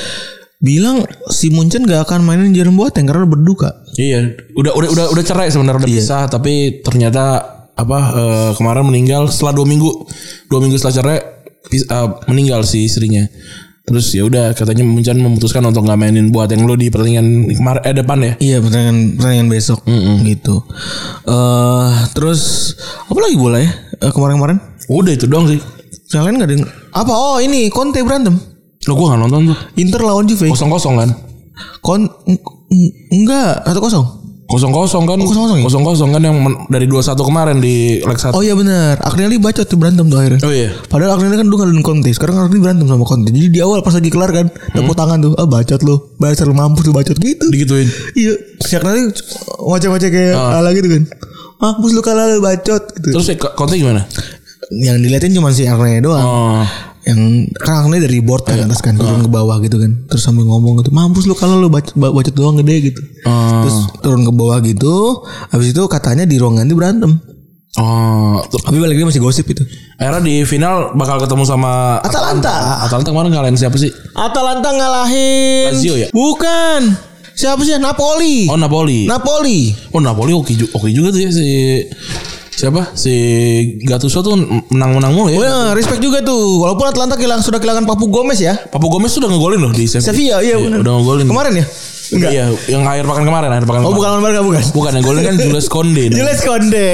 B: bilang si Munchen gak akan mainin Jerome Boateng karena berduka.
C: Iya, udah udah udah udah cerai sebenarnya udah pisah tapi ternyata apa eh, kemarin meninggal setelah dua minggu dua minggu setelah cerai eh, meninggal si istrinya. Terus ya udah katanya Muncan memutuskan untuk nggak mainin buat yang lo di pertandingan kemarin eh depan ya.
B: Iya pertandingan pertandingan besok gitu. eh terus apa lagi bola ya Eh, kemarin-kemarin?
C: Udah itu doang sih.
B: Yang lain gak ada yang- apa? Oh ini Conte berantem.
C: Lo gue nggak nonton tuh.
B: Inter lawan Juve.
C: Kosong kosong kan.
B: Kon Eng- Enggak, satu kosong.
C: Kosong kosong kan?
B: kosong-kosong ya?
C: Kosong kosong kan yang men- dari 21 kemarin di leg satu.
B: Oh iya benar. Agnelli bacot tuh berantem tuh akhirnya.
C: Oh iya.
B: Padahal Agnelli kan dulu ngalahin Conte. Sekarang Agnelli berantem sama Conte. Jadi di awal pas lagi kelar kan, tepuk tangan tuh. Ah bacot lu. Bahasa lu mampus lu bacot gitu.
C: Digituin.
B: Iya. Si Agnelli ngoceh-ngoceh kayak ala gitu kan. Mampus lu kalah lu bacot gitu.
C: Terus ya, Conte gimana?
B: Yang diliatin cuma si Agnelli doang.
C: Oh.
B: Yang kan Agnelli dari board kan atas kan turun ke bawah gitu kan. Terus sambil ngomong gitu, mampus lu kalau lu bacot, bacot doang gede gitu.
C: Oh.
B: Terus turun ke bawah gitu. Habis itu katanya di ruang ganti berantem.
C: Oh.
B: Tapi balik lagi masih gosip itu.
C: Akhirnya di final bakal ketemu sama
B: Atalanta.
C: Atalanta kemarin ngalahin siapa sih?
B: Atalanta ngalahin
C: Lazio ya?
B: Bukan. Siapa sih? Napoli.
C: Oh Napoli.
B: Napoli.
C: Oh Napoli oke juga, oke juga tuh ya si siapa si Gattuso tuh menang-menang mulu ya.
B: Oh ya, respect juga tuh. Walaupun Atalanta kehilangan sudah kehilangan Papu Gomez ya.
C: Papu Gomez tuh udah ngegolin loh di Sevilla.
B: Sevilla iya benar.
C: udah ngegolin.
B: Kemarin ya? Enggak.
C: Iya, yang akhir pekan kemarin, akhir pekan
B: Oh
C: kemarin.
B: bukan lawan Barca bukan.
C: Bukan yang golin kan Jules Konde.
B: Jules Konde.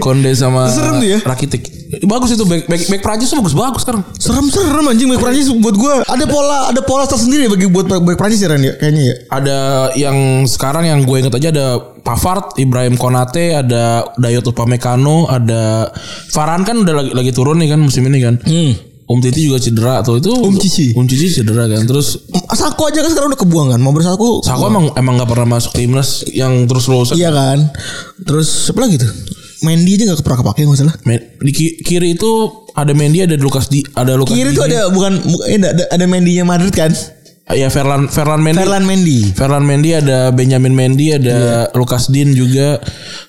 C: Konde sama
B: Serem tuh ya.
C: Rakitic. Bagus itu back back, back Prancis tuh bagus-bagus sekarang.
B: Serem-serem anjing back Prancis buat gua. Ada pola ada pola tersendiri bagi buat back Prancis ya ya kayaknya ya.
C: Ada yang sekarang yang gue inget aja ada Pavard, Ibrahim Konate, ada Dayot Upamecano, ada Varane kan udah lagi lagi turun nih kan musim ini kan.
B: Hmm.
C: Om Titi juga cedera tuh itu.
B: Om Cici.
C: Om Cici cedera kan. Terus
B: Saku aja kan sekarang udah kebuang kan. Mau bersaku.
C: Sako emang emang gak pernah masuk timnas yang terus terusan.
B: Iya kan. Terus siapa lagi tuh? Mendy aja gak pernah kepake nggak salah.
C: Di ki- kiri itu ada Mendy, ada Lukas di, ada Lukas
B: Kiri
C: Digne.
B: ada bukan bu- eh, ada ada Mendy-nya Madrid kan?
C: Ya Ferlan Ferlan Mendy.
B: Ferland Mendy.
C: Ferland Mendy ada Benjamin Mendy ada Lukas Din juga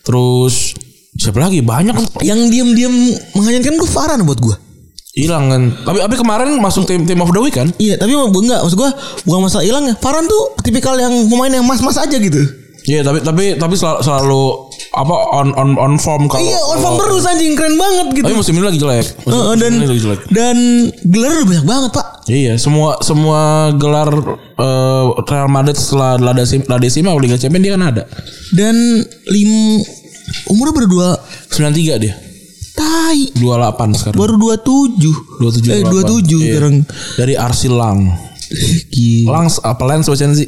C: terus siapa lagi banyak
B: Yang diem-diem menghanyutkan gue Farhan buat gue.
C: hilang kan tapi tapi kemarin masuk tim tim of the week kan
B: Iya, tapi enggak maksud gue bukan masalah hilang ya. Farhan tuh tipikal yang pemain yang mas-mas aja gitu.
C: Iya tapi tapi tapi selalu, selalu apa on on on form kalau
B: iya, on form terus anjing keren banget gitu.
C: tapi musim ini lagi jelek musim, musim
B: dan
C: ini lagi jelek
B: dan gelar udah banyak banget, Pak.
C: Iya semua semua gelar eh, Real Madrid setelah La Decima, La Decima Liga Champions dia kan ada
B: Dan lim umurnya berdua
C: 93 dia
B: tai
C: 28 sekarang
B: baru 27.
C: 27
B: Eh 27
C: Iya.
B: sekarang.
C: dari Arsilang
B: Gila.
C: Langs apa Lens bacaan sih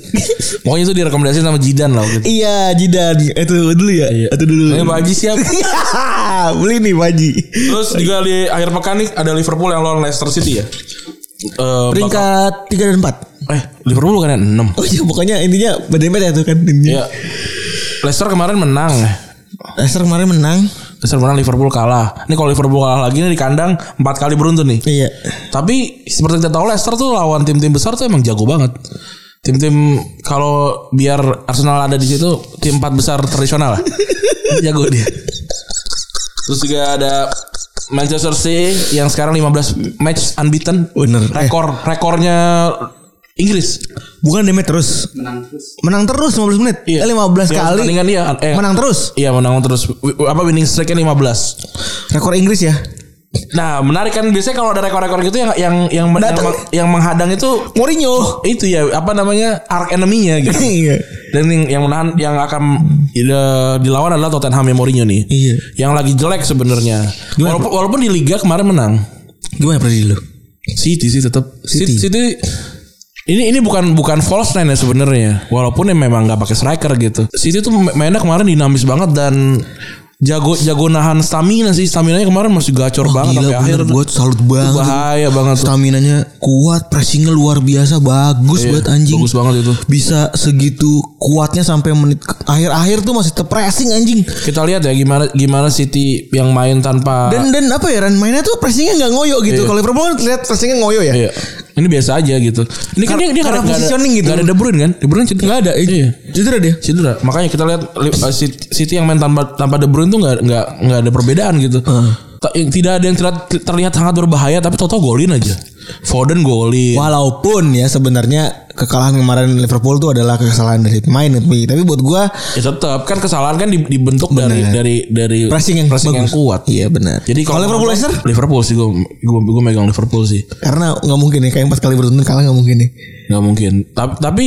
C: pokoknya itu direkomendasi sama Jidan lah waktu itu
B: Iya, Jidan. Itu dulu ya. Itu dulu.
C: Ini Baji siap
B: Beli nih Baji.
C: Terus juga di akhir pekan nih ada Liverpool yang lawan Leicester City ya. Eh,
B: Peringkat 3 dan 4.
C: bakal- eh Liverpool kan 6.
B: Oh iya pokoknya intinya beda-beda tuh kan.
C: Iya. Leicester kemarin menang.
B: Leicester kemarin menang.
C: Leicester menang Liverpool kalah. Ini kalau Liverpool kalah lagi nih di kandang 4 kali beruntun nih.
B: Iya.
C: Tapi seperti kita tahu Leicester tuh lawan tim-tim besar tuh emang jago banget. Tim-tim kalau biar Arsenal ada di situ tim empat besar tradisional lah. jago dia. Terus juga ada Manchester City yang sekarang 15 match unbeaten.
B: Bener. Eh.
C: Rekor rekornya Inggris.
B: Bukan Demet terus.
A: menang terus
B: Menang terus 15 menit.
C: Iya.
B: Eh, 15
C: Ya,
B: kali.
C: pertandingan dia eh,
B: Menang terus.
C: Iya menang terus. W- Apa winning streaknya 15.
B: Rekor Inggris ya.
C: Nah menarik kan biasanya kalau ada rekor-rekor gitu yang yang yang yang,
B: Datang.
C: yang menghadang itu
B: Mourinho.
C: itu ya apa namanya arc enemy-nya gitu.
B: Iya.
C: Dan yang, yang menahan yang akan eh, dilawan adalah Tottenham yang Mourinho nih.
B: Iya.
C: Yang lagi jelek sebenarnya. Walaupun walaupun di liga kemarin menang.
B: Gimana prediksi lu?
C: City sih tetap
B: City.
C: City. Ini ini bukan bukan false line ya sebenarnya. Walaupun ya memang nggak pakai striker gitu. City tuh mainnya kemarin dinamis banget dan jago jago nahan stamina sih. Stamina nya kemarin masih gacor banget sampai akhir.
B: Gue salut banget.
C: Bahaya banget tuh.
B: Staminanya kuat, pressingnya luar biasa, bagus
C: Iya,
B: banget anjing.
C: bagus banget itu.
B: Bisa segitu kuatnya sampai menit ke- akhir-akhir tuh masih tetap pressing anjing.
C: Kita lihat ya gimana gimana City yang main tanpa
B: Dan dan apa ya Ran mainnya tuh pressingnya nggak ngoyo gitu. Kalau Liverpool kan lihat pressingnya ngoyo ya.
C: Iya. Ini biasa aja gitu. Ini kan dia dia
B: karena
C: ada-
B: positioning gitu.
C: nggak ada De Bruyne kan? De Bruyne cedera.
B: Nggak ada.
C: Iya.
B: Cedera dia.
C: Cedera. Makanya kita lihat uh, City yang main tanpa tanpa De Bruyne tuh nggak nggak nggak ada perbedaan gitu. Yang Tidak ada yang terlihat, terlihat sangat berbahaya tapi total golin aja. Foden golin.
B: Walaupun ya sebenarnya kekalahan kemarin Liverpool tuh adalah kesalahan dari pemain tapi tapi buat gua
C: Ya tetap kan kesalahan kan di- dibentuk dari dari dari
B: pressing yang
C: pressing yang kuat.
B: Iya benar.
C: Jadi
B: kalau Liverpool Leicester
C: Liverpool sih gue gue gue megang Liverpool sih.
B: karena nggak mungkin nih kayak empat kali beruntun kalah nggak mungkin nih.
C: Nggak mungkin. Tapi tapi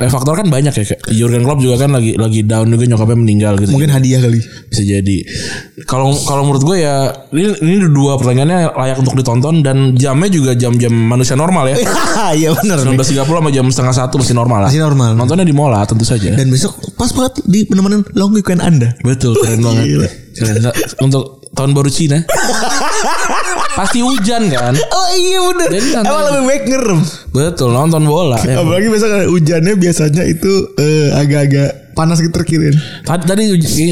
C: eh, faktor kan banyak ya. Kayak Jurgen Klopp juga kan lagi lagi down juga nyokapnya meninggal gitu.
B: Mungkin hadiah kali.
C: bisa jadi. Kalau kalau menurut gue ya ini ini dua pertanyaannya layak untuk ditonton dan jamnya juga jam-jam manusia normal ya.
B: Iya benar. nih.
C: 19.30 sama jam setengah satu masih normal lah.
B: Masih normal.
C: Nontonnya di Mola tentu saja.
B: Dan besok pas banget di penemenan long weekend Anda.
C: Betul keren banget. Keren. Untuk tahun baru Cina. Pasti hujan kan.
B: Oh iya bener.
C: Jadi
B: Emang lebih baik ngerem.
C: Betul nonton bola. Ya.
B: Apalagi biasanya hujannya biasanya itu eh, agak-agak panas gitu terkirin.
C: Tadi, tadi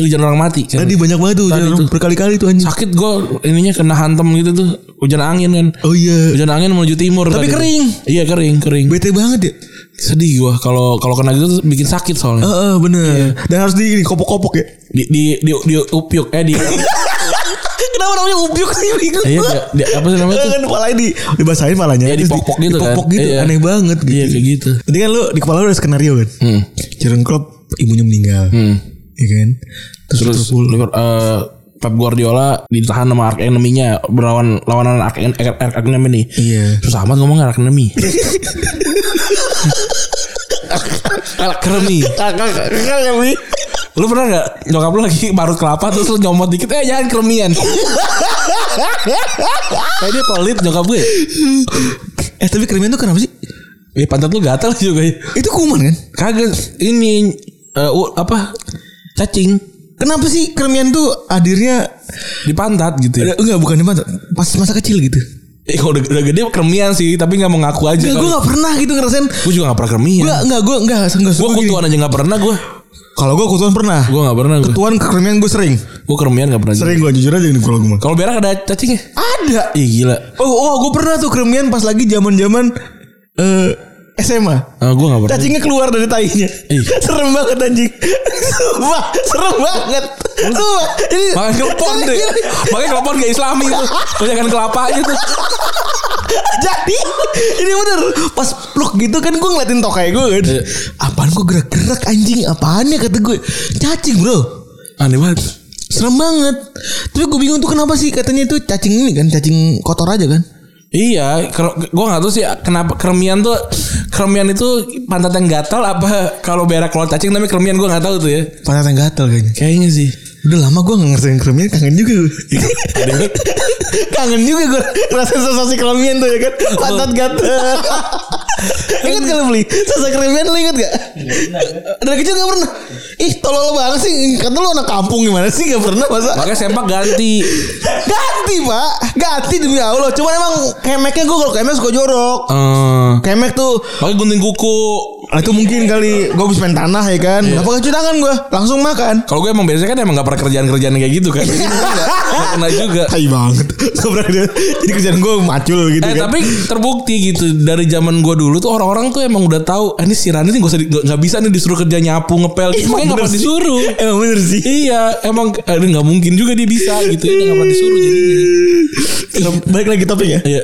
C: hujan, orang mati. Kan.
B: Tadi banyak banget tuh hujan
C: Tadi tuh.
B: berkali-kali tuh anjing.
C: Sakit gue ininya kena hantem gitu tuh. Hujan angin kan.
B: Oh iya.
C: Hujan angin menuju timur.
B: Tapi kering.
C: Iya kering kering.
B: Bete banget ya.
C: Sedih gua kalau kalau kena gitu bikin sakit soalnya.
B: Heeh, bener. Dan harus di ini kopok-kopok ya.
C: Di di di, di upyuk eh di
B: Kenapa namanya ubyuk sih bingung.
C: iya di, di, apa sih namanya tuh?
B: kan palanya di dibasahin palanya
C: Iya, dipopok gitu kan.
B: dipopok gitu
C: Iya.
B: aneh banget gitu.
C: Iya kayak gitu.
B: Jadi kan lu di kepala lu ada skenario kan.
C: Hmm.
B: Jurgen Klopp ibunya meninggal.
C: Hmm.
B: Iya kan? Terus,
C: Terus
B: Liverpool
C: Liver- eh, Pep Guardiola ditahan sama arch enemy-nya berlawan lawanan en- arch enemy nih.
B: Iya.
C: Susah amat ngomong arch enemy. arch enemy. Lu pernah gak nyokap lu lagi parut kelapa terus lu nyomot dikit eh jangan keremian. Kayak dia pelit nyokap gue.
B: Eh tapi krimian tuh kenapa sih?
C: Eh pantat lu gatal juga ya.
B: Itu kuman kan?
C: Kagak ini eh, u- apa? Cacing
B: Kenapa sih krimian tuh hadirnya
C: di pantat gitu. ya.
B: Eh, enggak bukan di mata pas masa kecil gitu.
C: Eh kalau udah, udah gede keremian sih tapi gak mau ngaku aja.
B: Enggak, gue gak pernah gitu ngerasain.
C: Gue juga gak pernah keremian.
B: Gue enggak, gue enggak, enggak
C: Gue kutuan aja gak pernah gue.
B: Kalau gue kutuan pernah.
C: Gue gak pernah.
B: Kutuan krimian gue sering.
C: Gue keremian gak pernah.
B: Sering gue jujur aja nih kalau gue.
C: Kalau berak ada cacingnya?
B: Ada.
C: Ih gila.
B: Oh, oh gue pernah tuh krimian pas lagi zaman-zaman eh SMA.
C: Ah, gue gak pernah.
B: Cacingnya keluar dari tainya.
C: Ih.
B: Serem banget anjing. Sumpah, serem banget. Sumpah. Ini
C: Makanya kelepon deh. Makanya kelepon gak islami tuh. Banyakan kelapa aja tuh.
B: Jadi ini bener pas pluk gitu kan gue ngeliatin tokai gue kan.
C: Iya.
B: Apaan kok gerak-gerak anjing? Apaan ya kata gue? Cacing bro.
C: Aneh banget.
B: Serem banget. Tapi gue bingung tuh kenapa sih katanya itu cacing ini kan cacing kotor aja kan?
C: Iya, gue gak tahu sih kenapa keremian tuh keremian itu pantat yang gatal apa kalau berak keluar cacing tapi keremian gue nggak tahu tuh ya.
B: Pantat yang gatel kayaknya.
C: Kayaknya sih.
B: Udah lama gue gak ngerasain kremian kangen juga gue. kangen juga gue ngerasain sensasi kremian tuh ya kan. Pantat gatel. ingat gak lu beli? Sensasi kremian lu inget gak? Dari kecil gak pernah. Ih tolol banget sih. Kata lu anak kampung gimana sih gak pernah masa.
C: Makanya sempak ganti.
B: Ganti pak. Ganti demi Allah. Cuman emang kemeknya gue kalau kemek suka jorok.
C: Eh,
B: Kemek tuh
C: pakai gunting kuku.
B: Ah, itu mungkin kali gue habis main tanah ya kan. Gak pakai cuci tangan gue, langsung makan.
C: Kalau gue emang biasanya kan emang gak pernah kerjaan-kerjaan kayak gitu kan. Jadi nggak kena juga.
B: Tai banget. Gak pernah. Jadi kerjaan gue macul gitu
C: Eh
B: kan.
C: tapi terbukti gitu dari zaman gue dulu tuh orang-orang tuh emang udah tahu ah, ini si Rani nih gak usah di- nggak bisa nih disuruh kerja nyapu ngepel gitu makanya nggak pernah
B: sih.
C: disuruh
B: Emang bener sih.
C: iya emang eh, nggak mungkin juga dia bisa gitu ya nggak pernah disuruh jadinya
B: Balik lagi topik ya.
C: Iya.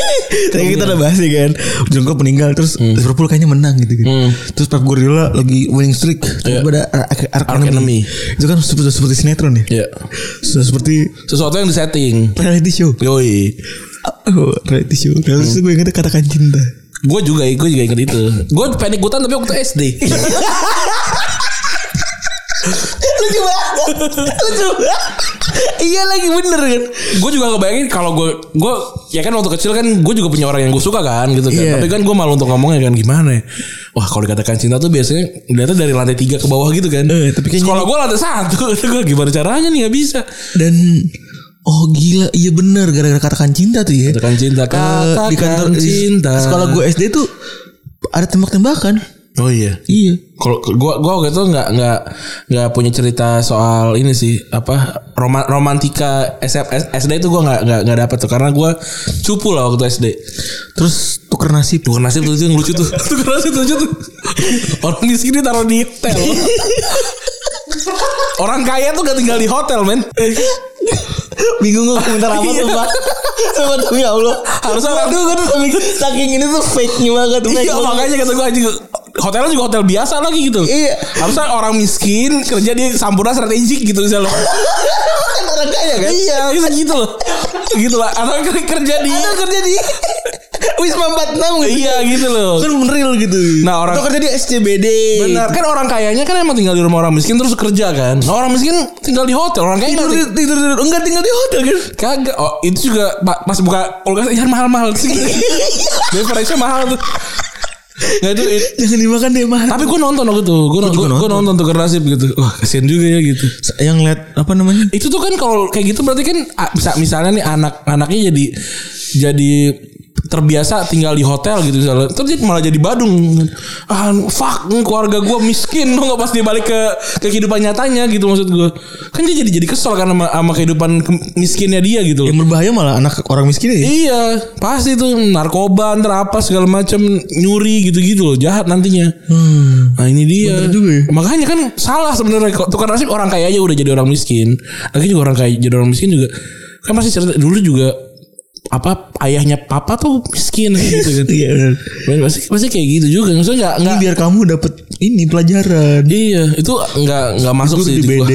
B: Tadi kita udah bahas ya kan. Jongkok meninggal terus Liverpool kayaknya menang gitu kan.
C: Hmm.
B: Terus Pep Guardiola lagi winning streak.
C: Iya.
B: Daripada Ark
C: Arch Enemy.
B: Itu kan sudah seperti sinetron ya.
C: Iya.
B: Sudah seperti
C: sesuatu yang disetting
B: reality show.
C: yoi
B: Oh, reality show. Reality show gue ingetnya katakan cinta.
C: gue juga gue juga inget itu gue pengen ikutan tapi waktu SD
B: Lucu banget. Lucu banget. Iya lagi bener kan.
C: gue juga ngebayangin kalau gue gue ya kan waktu kecil kan gue juga punya orang yang gue suka kan gitu kan
B: Iya.
C: tapi kan gue malu untuk ngomongnya kan gimana ya wah kalau dikatakan cinta tuh biasanya dilihatnya dari lantai tiga ke bawah gitu kan
B: Eh, tapi
C: sekolah gue lantai satu gue gimana caranya nih nggak bisa
B: Dan Oh gila iya bener gara-gara katakan cinta tuh ya.
C: katakan cinta
B: Eh,
C: katakan
B: di kantor di
C: cinta
B: sekolah gue SD tuh ada tembak-tembakan.
C: Oh iya.
B: Iya.
C: kalau gua gua waktu itu nggak nggak nggak punya cerita soal ini sih apa roma, romantika SF, SD itu gua nggak nggak nggak dapet tuh. Karena gua cupu lah waktu SD
B: Terus tuker nasib.
C: Tuker nasib tuh itu yang lucu tuh. Tuker nasib tuh lucu tuh. Orang di sini taruh di hotel. Orang kaya tuh gak tinggal di hotel men.
B: Bingung gue komentar apa tuh pak. Sama demi Allah.
C: Harusnya orang-
B: Aduh gue tuh saking, ini tuh fake-nya banget
C: Iya makanya kata gue anjing Hotelnya juga hotel biasa lagi gitu
B: Iya.
C: Harusnya orang miskin Kerja di sampurna strategik gitu misalnya
B: orang kaya kan
C: Iya bisa gitu loh Gitu lah Atau kerja di
B: Ada kerja di Wisma 46 gitu.
C: Iya gitu loh.
B: Kan real gitu.
C: Nah, orang-
B: Atau kerja di SCBD.
C: Benar kan orang kayanya kan emang tinggal di rumah orang miskin terus kerja kan. Nah, orang miskin tinggal di hotel, orang kaya
B: Tidur,
C: nggak
B: tidur, tidur. Enggak tinggal di hotel kan.
C: Kagak. Oh, itu juga pa- pas buka kulkas ya mahal-mahal sih. Dia mahal tuh. Nggak itu, it-
B: Jangan dimakan deh mah.
C: tapi gue nonton waktu itu. Gue nonton, nonton tuh nasib gitu. Wah kasihan juga ya gitu.
B: Yang lihat apa namanya?
C: Itu tuh kan kalau kayak gitu berarti kan bisa misalnya nih anak anaknya jadi jadi terbiasa tinggal di hotel gitu misalnya terus dia malah jadi badung ah fuck keluarga gue miskin lo nggak pas dia balik ke ke kehidupan nyatanya gitu maksud gue kan dia jadi jadi kesel kan sama, sama kehidupan ke- miskinnya dia gitu.
B: Yang berbahaya malah anak orang miskin ya.
C: Iya, pasti tuh narkoba, ntar apa segala macam nyuri gitu-gitu loh, jahat nantinya. Nah ini dia.
B: Bener juga ya.
C: Makanya kan salah sebenarnya kok tukar nasib orang kaya aja udah jadi orang miskin. Lagi juga orang kaya jadi orang miskin juga. Kan pasti cerita dulu juga apa ayahnya papa tuh miskin gitu kan.
B: Iya benar.
C: Ben, pasti pasti kayak gitu juga. Maksudnya nggak
B: biar kamu dapat ini pelajaran.
C: Iya, itu nggak nggak masuk sih
B: di. BD.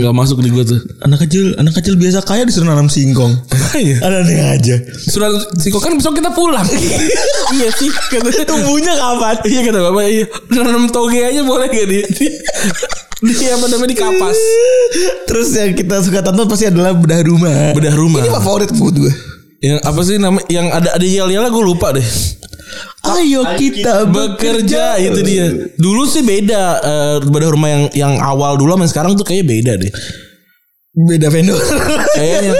C: Nggak masuk di gua tuh.
B: Anak kecil, anak kecil biasa kaya disuruh nanam singkong.
C: Iya.
B: Ada aneh aja.
C: Sudah Siko kan besok kita pulang. iya sih. Kata,
B: Tumbuhnya kapan?
C: iya kata bapak iya. Nanam toge aja boleh gak di di, di apa namanya di kapas.
B: Terus yang kita suka tonton pasti adalah bedah rumah.
C: Bedah rumah.
B: Ini favorit buat gue.
C: Yang apa sih nama yang ada ada yel yel gue lupa deh.
B: Ayo kita
C: Bekerja itu dia. Dulu sih beda eh, bedah rumah yang yang awal dulu sama sekarang tuh kayaknya beda deh.
B: Beda vendor.
C: Kayaknya.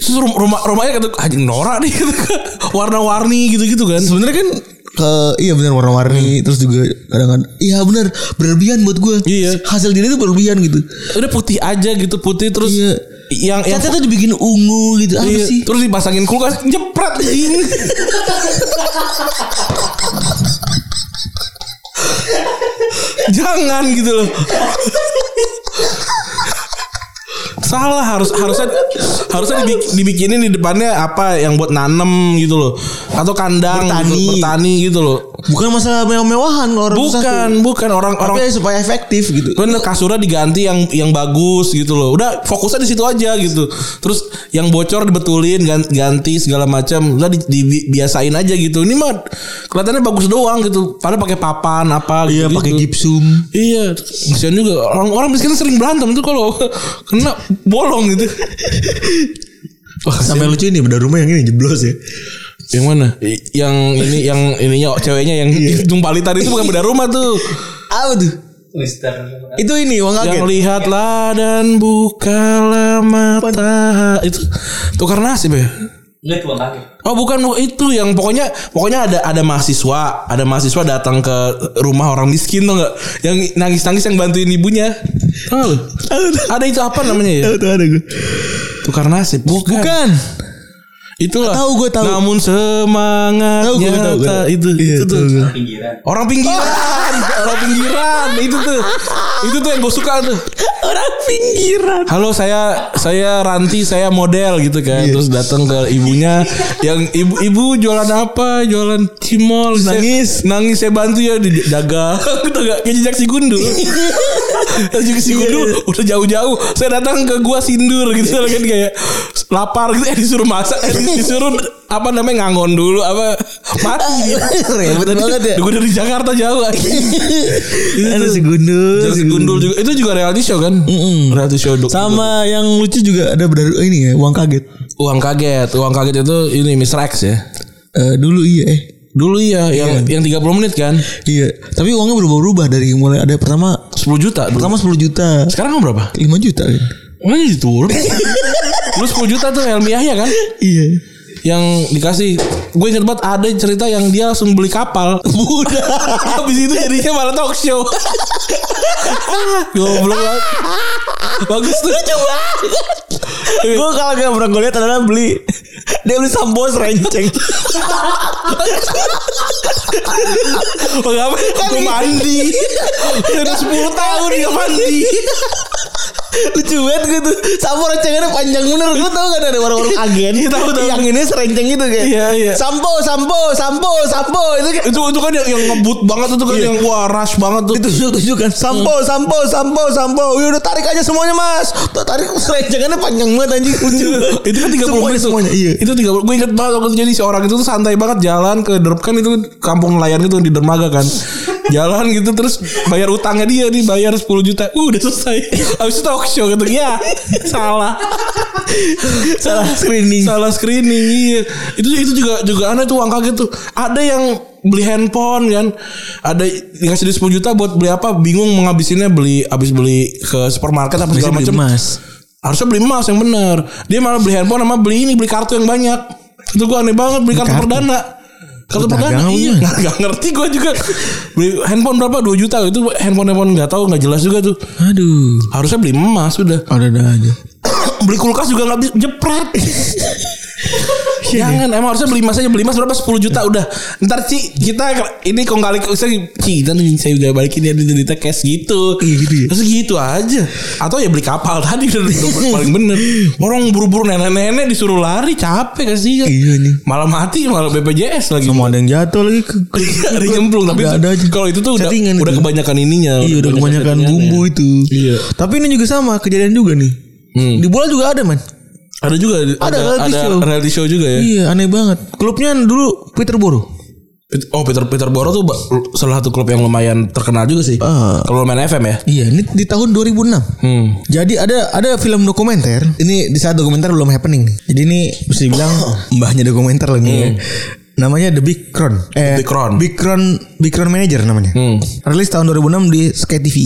C: Terus rum- rumah rumahnya kata anjing norak nih warna-warni gitu-gitu kan.
B: Sebenarnya kan ke iya benar warna-warni terus juga kadang-kadang iya benar berlebihan buat gue.
C: Iya.
B: Hasil diri itu berlebihan gitu.
C: Udah putih aja gitu putih terus
B: Iya.
C: Yang yang
B: Catnya tuh dibikin ungu gitu. Apa
C: Iya,
B: sih?
C: Terus dipasangin kulkas jepret ini. Jangan gitu loh. Salah harus harusnya harusnya dibik- dibikinin di depannya apa yang buat nanem gitu loh atau kandang
B: Bertani.
C: gitu, bertani gitu loh
B: Bukan masalah mewah-mewahan orang
C: bukan bukan orang orang
B: Tapi supaya efektif gitu.
C: Bener kasurnya diganti yang yang bagus gitu loh. Udah fokusnya di situ aja gitu. Terus yang bocor dibetulin gan- ganti segala macam. Udah di, dibiasain aja gitu. Ini mah kelihatannya bagus doang gitu. Padahal pakai papan apa
B: Iya
C: gitu.
B: pakai gipsum.
C: Iya, kasihan juga orang orang miskin sering berantem tuh kalau kena bolong gitu. Wah,
B: Sampai lucu ini beda rumah yang ini jeblos ya.
C: yang mana? Yang ini yang ininya ceweknya yang hidung palitan itu bukan beda rumah tuh.
B: Apa tuh? Itu ini uang kaget.
C: Yang lihatlah dan bukalah mata itu tukar nasib ya.
A: Enggak kaget.
C: Oh bukan bu- itu yang pokoknya pokoknya ada ada mahasiswa ada mahasiswa datang ke rumah orang miskin tuh nggak yang nangis nangis yang bantuin ibunya tahu lu? ada itu apa namanya ya
B: Tahu tuh ada gue.
C: tukar nasib bukan,
B: Bukan.
C: Itulah
B: Tahu, gua tahu.
C: namun semangat
B: Tahu gue tahu. gue.
C: itu
B: Iya,
C: itu tuh
B: gue.
A: Pinggiran.
C: orang pinggiran orang pinggiran itu tuh itu tuh yang gue suka tuh
B: Orang pinggiran.
C: Halo saya saya Ranti saya model gitu kan
B: Iya.
C: terus datang ke ibunya yang ibu-ibu jualan apa jualan cimol Saya-
B: Nangis.
C: nangis saya bantu ya di dagang gitu gak kayak jejak si gundul Terus juga si gundul udah jauh-jauh saya datang ke gua sindur gitu kan kayak lapar gitu eh disuruh masak eh disuruh apa namanya ngangon dulu apa mati gitu.
B: Ribet banget ya.
C: gue dari Jakarta jauh
B: Ada si Gundul.
C: Si gundul juga itu juga reality show kan reality show dok
B: Sama yang lucu juga ada benar ini ya uang kaget.
C: Uang kaget, uang kaget itu ini Mr. X ya.
B: Eh, dulu iya eh.
C: Dulu iya, yang yang 30 menit kan.
B: Iya. Tapi uangnya berubah-ubah dari mulai ada pertama
C: 10 juta.
B: Pertama 10 juta,
C: Sekarang berapa?
B: 5 juta kan.
C: Mana diturun? Dulu 10 juta tuh Helmiah ya kan?
B: Iya.
C: Yang dikasih gue ingat banget ada cerita yang dia langsung beli kapal.
B: Udah.
C: Habis itu jadinya malah talk show. Goblok banget. Bagus tuh. Coba.
B: gue kalau gak pernah gue lihat adalah beli dia beli sambos renceng.
C: Mengapa? Gue mandi. Udah 10 tahun dia mandi.
B: Lucu banget gitu. Sampo rencengannya panjang bener. Lu tau kan ada warung-warung agen.
C: tahu, tahu.
B: Yang ini serenceng itu kayak.
C: Iya, iya.
B: Sampo, sampo, sampo, sampo. Itu kayak
C: itu itu kan yang, yang ngebut banget itu kan
B: Iya.
C: yang wah rush banget tuh.
B: ditunjuk tunjukkan sampo sampo sampo sampo Wih, udah tarik aja semuanya mas Tuh, tarik serencengannya panjang banget anjing lucu
C: itu kan 30
B: semuanya,
C: menit tuh.
B: semuanya iya
C: Itu 30 gue inget banget waktu itu jadi si orang itu tuh santai banget jalan ke derp kan itu kampung nelayan gitu di dermaga kan. Jalan gitu terus bayar utangnya dia nih bayar 10 juta. Uh, udah selesai. Habis itu talk show gitu. Ya, salah.
B: salah screening
C: salah screening iya. Itu itu juga juga aneh tuh uang kaget tuh. Ada yang beli handphone kan ada dikasih dia 10 juta buat beli apa bingung menghabisinnya beli habis beli ke supermarket apa segala macam harusnya beli emas yang benar dia malah beli handphone sama beli ini beli kartu yang banyak itu gue aneh banget beli kartu,
B: kartu?
C: perdana kartu
B: apa
C: iya. nggak nggak ngerti gue juga. Beli handphone berapa? 2 juta. Itu handphone handphone nggak tahu nggak jelas juga tuh.
B: Aduh.
C: Harusnya beli emas sudah
B: ada ada aja.
C: Beli kulkas juga nggak bisa jepret Jangan emang harusnya beli emas aja beli emas berapa 10 juta udah. Ntar Ci kita ini kong kali Ci dan saya udah balikin ya di cash gitu.
B: Iya, gitu ya.
C: Terus gitu aja. Atau ya beli kapal tadi udah, paling bener. Orang buru-buru nenek-nenek disuruh lari capek kasihan.
B: iya nih
C: Malah mati malah BPJS lagi.
B: sama ada yang jatuh lagi ke,
C: ada nyemplung tapi
B: Ada- aja.
C: kalau itu tuh udah, udah kebanyakan ininya.
B: iya udah kebanyakan bumbu itu
C: Iya.
B: tapi ini juga sama kejadian juga nih
C: Hmm.
B: di bola juga ada man
C: Ada juga ada,
B: Ada reality
C: ada
B: show.
C: reality show juga ya.
B: iya aneh banget klubnya dulu Peterborough
C: Pet- Oh Peter Peter Boro tuh salah satu klub yang lumayan terkenal juga sih.
B: Ah.
C: Kalau main FM ya.
B: iya ini di tahun 2006
C: Hmm.
B: Jadi ada ada film dokumenter. Ini di saat dokumenter belum happening nih. Jadi ini bisa dibilang mbahnya dokumenter lah nih. ya. Namanya The Big Crown. Eh,
C: Hmm. Big Crown.
B: Big Crown Big Crown Manager namanya.
C: Hmm.
B: Rilis tahun 2006 di Sky TV.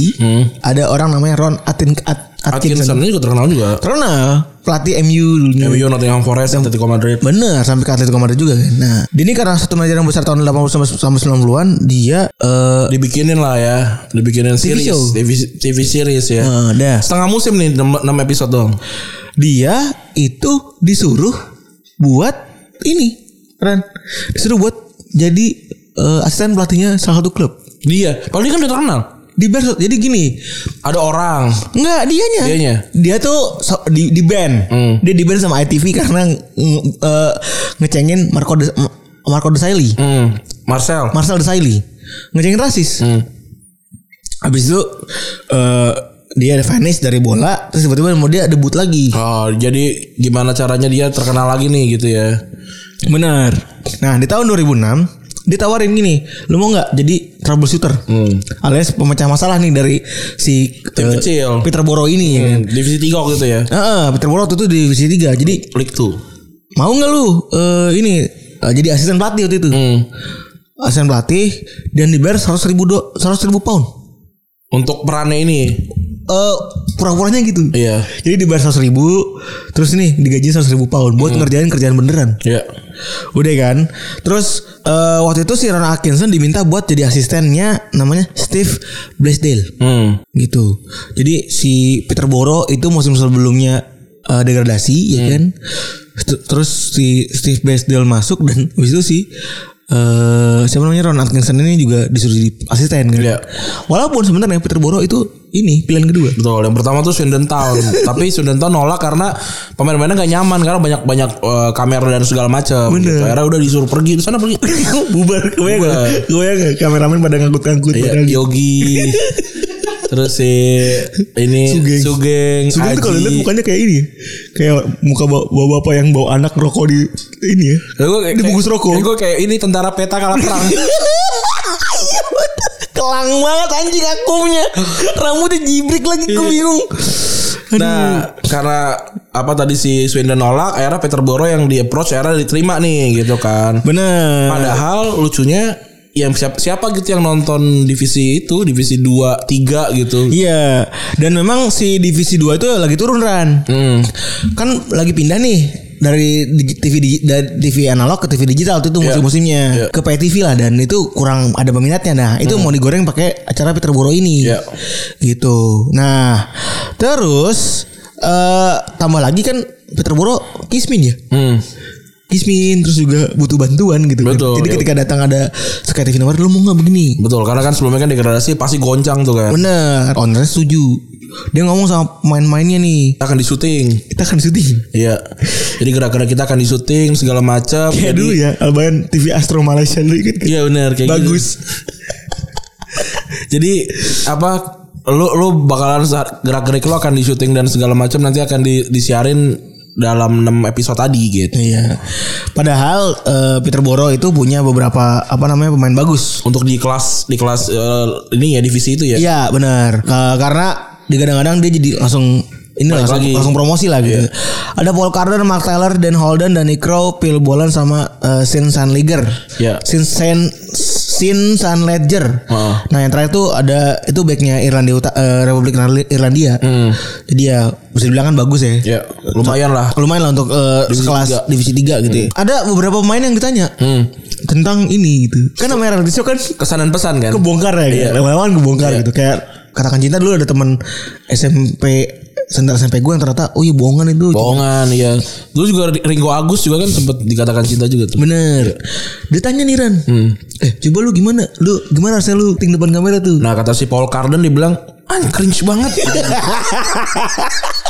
B: Ada orang namanya Ron Atin, At, Atkinson.
C: Atkinson juga terkenal juga.
B: Terkenal pelatih MU dulunya.
C: MU Nottingham Forest Atletico Madrid.
B: Bener sampai ke Atletico Madrid juga kan. Nah, ini karena satu manajer yang besar tahun 80 sampai sampai 90-an, dia eh
C: Dibikinin lah ya, dibikinin
B: TV
C: series,
B: show.
C: TV, TV series ya.
B: eh, dah.
C: Setengah musim nih 6, episode dong.
B: dia itu disuruh buat ini Ran disuruh buat jadi eh, asisten pelatihnya salah satu klub
C: Dia, padahal dia kan udah terkenal.
B: Di Bersot jadi gini
C: Ada orang.
B: Enggak dianya
C: Dianya?
B: dia tuh so- di di band
C: Hmm.
B: dia di band sama ITV karena eh, ngecengin Marco de, Marco de Sailly
C: Hmm. Marcel.
B: Marcel de Sailly ngecengin rasis
C: Hmm.
B: habis itu eh, dia ada vanish dari bola terus tiba-tiba mau dia debut lagi
C: Oh, jadi gimana caranya dia terkenal lagi nih gitu ya?
B: Benar. Nah di tahun 2006 ditawarin gini, lu mau nggak jadi troubleshooter,
C: Hmm.
B: alias pemecah masalah nih dari si
C: Tim
B: eh,
C: kecil.
B: Peter Boro ini ya kan.
C: Hmm, Divisi 3 waktu itu ya.
B: Heeh, Peter Boro waktu itu di divisi 3 Jadi
C: League 2.
B: mau nggak lu eh, ini eh, jadi asisten pelatih waktu itu.
C: Hmm.
B: Asisten pelatih dan dibayar 100 ribu do, 100 ribu pound.
C: Untuk perannya ini.
B: Eh pura-puranya gitu.
C: Iya.
B: Jadi dibayar 100 ribu Terus nih digaji 100 ribu pound Buat ngerjain kerjaan beneran
C: Iya.
B: Udah kan? Terus eh, waktu itu si Ron Atkinson diminta buat jadi asistennya Namanya Steve Blaisdell.
C: Hmm.
B: Gitu. Jadi si Peter Boro itu musim sebelumnya eh, degradasi ya kan? St- Terus si Steve Blaisdell masuk Dan habis itu si eh siapa namanya Ron Atkinson ini juga disuruh jadi asisten kan
C: Iya.
B: Walaupun sebenarnya Peter Boro itu ini pilihan kedua
C: Betul. Yang pertama tuh Swindon Town. Tapi Swindon Town nolak karena pemain-pemainnya gak nyaman karena banyak banyak eh, kamera dan segala macam. Gitu. Akhirnya udah disuruh pergi ke sana pergi.
B: bubar
C: Bubar.
B: gak? kebayang gak kameramen pada ngangkut-ngangkut
C: Iya,
B: padahal
C: Yogi. Terus si ini
B: Sugeng.
C: Sugeng,
B: Sugeng tuh kalau lihat mukanya kayak ini ya. Kayak muka bawa bapak yang bawa anak rokok di ini ya.
C: Kayak gua kayak,
B: Dibungkus rokok.
C: Gue kayak ini tentara peta kalah perang.
B: Kelang banget anjing akumnya. Rambutnya jibrik lagi gue bingung.
C: nah, karena apa tadi si Swindon nolak, akhirnya Peter Boro yang di approach akhirnya diterima nih gitu kan.
B: Bener.
C: Padahal lucunya yang siapa, siapa gitu yang nonton divisi itu, divisi 2, 3 gitu.
B: Iya. Dan memang si divisi 2 itu lagi turun Ran.
C: Hmm.
B: Kan lagi pindah nih dari TV dari TV analog ke TV digital itu musim-musimnya
C: Iya.
B: ke pay TV lah dan itu kurang ada peminatnya nah itu mau digoreng pakai acara Peter Boro ini
C: Iya.
B: gitu nah terus eh tambah lagi kan Peter Boro kismin ya
C: Hmm.
B: Kismin terus juga butuh bantuan gitu kan.
C: Betul,
B: jadi
C: iya.
B: ketika datang ada Sky TV nawar lu mau nggak begini
C: Betul, karena kan sebelumnya kan degradasi pasti goncang tuh kan.
B: bener ownernya setuju dia ngomong sama pemain-pemainnya nih.
C: Kita akan di syuting.
B: Kita akan syuting.
C: Iya. Jadi gerak-gerak kita akan di syuting segala macam.
B: Kayak
C: Jadi-
B: dulu ya, Albayan TV Astro Malaysia dulu kan.
C: Iya benar kayak gitu.
B: Bagus.
C: Jadi apa lu lu bakalan gerak-gerik lu akan di syuting dan segala macam nanti akan di, disiarin dalam 6 episode tadi gitu.
B: Iya. Padahal eh, Peter Boro itu punya beberapa apa namanya pemain bagus.
C: Untuk di kelas di kelas eh, ini ya divisi itu ya.
B: Iya benar. Ke- karena digadang-gadang dia jadi langsung ini langsung,
C: lagi. Iya.
B: langsung promosi lah gitu. Ada Paul Carter, Mark Taylor, Dan Holden, Danny Crow, Phil Bolan sama uh, Sin Sanliger.
C: Iya.
B: Sin San Sin San Ledger.
C: Heeh.
B: Nah yang terakhir tuh ada itu backnya Irlandia Uta- eh, Republik Irlandia-.
C: Hmm.
B: Jadi ya bisa dibilang kan bagus ya.
C: Ya, lumayan lah.
B: Lumayan lah untuk eh,
C: Divisi
B: sekelas
C: tiga.
B: divisi 3 gitu ya. Ada beberapa pemain yang ditanya
C: Hmm.
B: tentang ini gitu. Kan namanya reality show kan
C: Kesan dan pesan kan.
B: kebongkar ya
C: Iya.
B: Lama-lama kan kebongkar gitu. Kayak katakan cinta dulu ada teman SMP sendal SMP gue yang ternyata oh iya bohongan itu.
C: Bohongan ya. Dulu juga Ringo Agus juga kan sempat dikatakan cinta juga tuh.
B: Bener. Ditanya nih Ran. Eh coba lu gimana? Lu gimana rasanya lu ting depan kamera tuh?
C: Nah kata si Paul Carden dibilang ah cringe banget.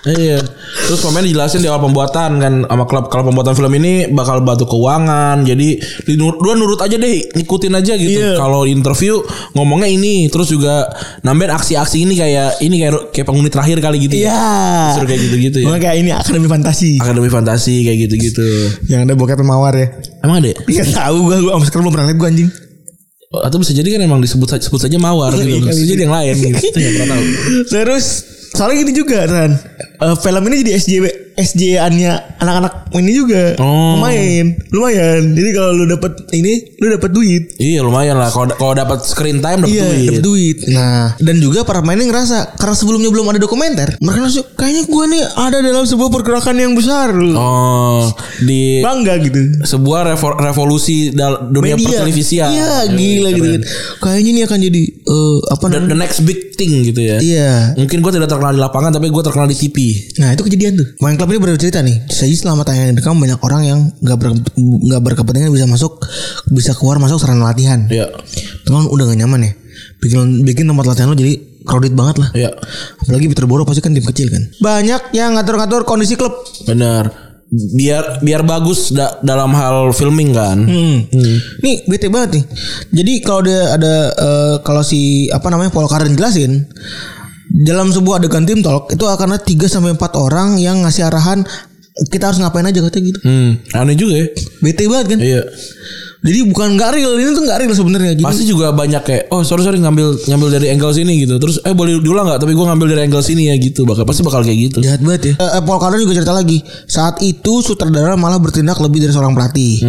C: Iya. Terus pemain dijelasin di awal pembuatan kan sama klub kalau pembuatan film ini bakal bantu keuangan. Jadi dua nurut aja deh, ngikutin aja gitu.
B: Iya.
C: Kalau interview ngomongnya ini, terus juga nambahin aksi-aksi ini kayak ini kayak kayak penghuni terakhir kali gitu.
B: Iya.
C: Suruh kayak gitu-gitu ya.
B: Kayak ini akademi fantasi.
C: Akademi fantasi kayak gitu-gitu.
B: yang ada bokep mawar ya.
C: Emang ada? ya?
B: Iya tahu gue sampai sekarang belum pernah lihat gue anjing.
C: Atau bisa jadi kan emang disebut sebut saja mawar gitu. Bisa jadi yang lain gitu. Kita pernah tahu.
B: Terus soalnya gini juga Ran. Eh, film ini jadi SJW SJ-annya anak-anak ini juga
C: Oh.
B: lumayan lumayan jadi kalau lu dapet ini lu dapet duit
C: Iya lumayan lah. Kalau kalau dapat screen time dapat
B: Iya,
C: duit.
B: dapet duit. Nah, dan juga para pemainnya ngerasa karena sebelumnya belum ada dokumenter, mereka langsung kayaknya gue nih ada dalam sebuah pergerakan yang besar.
C: Oh, di
B: Bangga gitu.
C: sebuah revo- revolusi dal- dunia pertelevisian.
B: Iya, gila gitu kan. Kayaknya ini akan jadi eh, apa
C: The,
B: namanya?
C: the next big thing gitu ya.
B: Iya.
C: Mungkin gue tidak terkenal di lapangan tapi gue terkenal di TV.
B: Nah itu kejadian tuh. Main klub ini bercerita nih. Jadi selama tayang rekam banyak orang yang nggak ber, nggak berkepentingan bisa masuk, bisa keluar masuk sarana latihan.
C: Iya.
B: Itu kan udah gak nyaman ya. Bikin bikin tempat latihan lo jadi crowded banget lah.
C: Iya.
B: Apalagi Peter Boro pasti kan tim kecil kan. Banyak yang ngatur-ngatur kondisi klub.
C: Benar. Biar biar bagus da- dalam hal filming kan.
B: Hmm. Nih bete banget nih. Jadi kalau ada ada eh, kalau si apa namanya Paul Karen jelasin dalam sebuah adegan tim talk itu akan ada 3 sampai 4 orang yang ngasih arahan kita harus ngapain aja katanya gitu.
C: Hmm, aneh juga ya.
B: Bete banget kan?
C: Iya.
B: Jadi bukan nggak real, ini tuh nggak real sebenarnya. Jadi
C: Pasti juga banyak kayak oh sorry sorry ngambil ngambil dari angle sini gitu. Terus eh boleh diulang nggak? Tapi gue ngambil dari angle sini ya gitu. Bakal pasti bakal kayak gitu.
B: jahat banget ya. Eh, Paul Karen juga cerita lagi. Saat itu sutradara malah bertindak lebih dari seorang pelatih.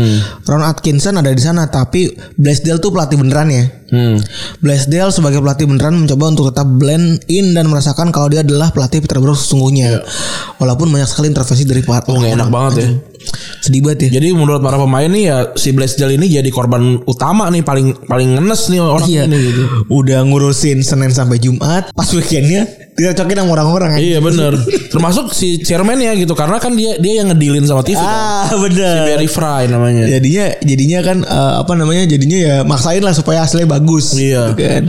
B: Ron Atkinson ada di sana, tapi Blaisdell tuh pelatih beneran ya.
C: Hmm.
B: Blaisdell sebagai pelatih beneran mencoba untuk tetap blend in dan merasakan kalau dia adalah pelatih Peter Bro sesungguhnya. Walaupun banyak sekali intervensi dari part.
C: Oh enak banget ya.
B: Sedih banget ya.
C: Jadi menurut para pemain nih ya si Blaisdell ini jadi korban utama nih paling paling ngenes nih orang
B: Iya.
C: ini gitu.
B: Udah ngurusin Senin sampai Jumat, pas weekendnya direcokin sama orang-orang.
C: Iya bener Termasuk si chairman ya gitu Karena kan dia dia yang ngedilin sama TV kan.
B: Ah, bener.
C: Barry Fry namanya
B: jadinya jadinya kan eh, apa namanya jadinya ya maksain lah supaya hasilnya bagus
C: Iya.
B: gitu kan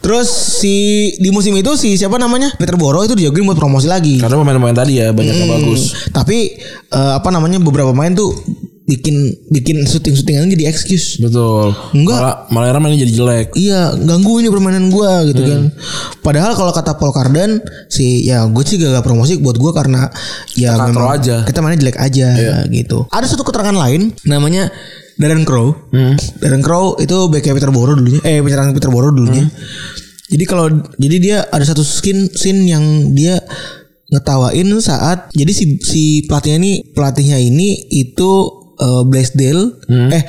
B: terus si di musim itu si siapa namanya Peter Boro itu dijokin buat promosi lagi
C: Karena pemain-pemain tadi ya Banyak yang bagus
B: tapi eh, apa namanya beberapa pemain tuh bikin bikin syuting syutingan jadi excuse.
C: Betul.
B: Enggak.
C: Malah, malah era mainnya jadi jelek.
B: Iya ganggu ini permainan gua gitu kan. Padahal kalau kata Paul Carden Si ya gue sih gak, promosi buat gua karena Ya
C: Katro
B: memang
C: aja.
B: Kita mainnya jelek aja gitu. Ada satu keterangan lain Namanya Darren Crow. Darren Crow itu backnya Peter Boro dulunya Eh penyerang Peter Boro dulunya. Jadi kalau Jadi dia ada satu skin Scene yang dia ngetawain saat jadi si si pelatihnya ini pelatihnya ini itu eh, Blaisdell. Eh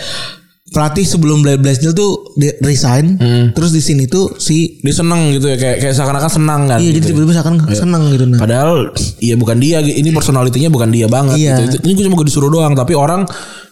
B: pelatih sebelum Bla- Blaisdell tuh di- resign terus di sini tuh si
C: Dia seneng gitu ya Kayak, kayak seakan-akan senang kan
B: iya jadi
C: gitu.
B: tiba-tiba seakan seneng gitu nah
C: Padahal Iya bukan dia Ini personalitinya bukan dia banget
B: Iya.
C: gitu. Ini gue cuma gue disuruh doang Tapi orang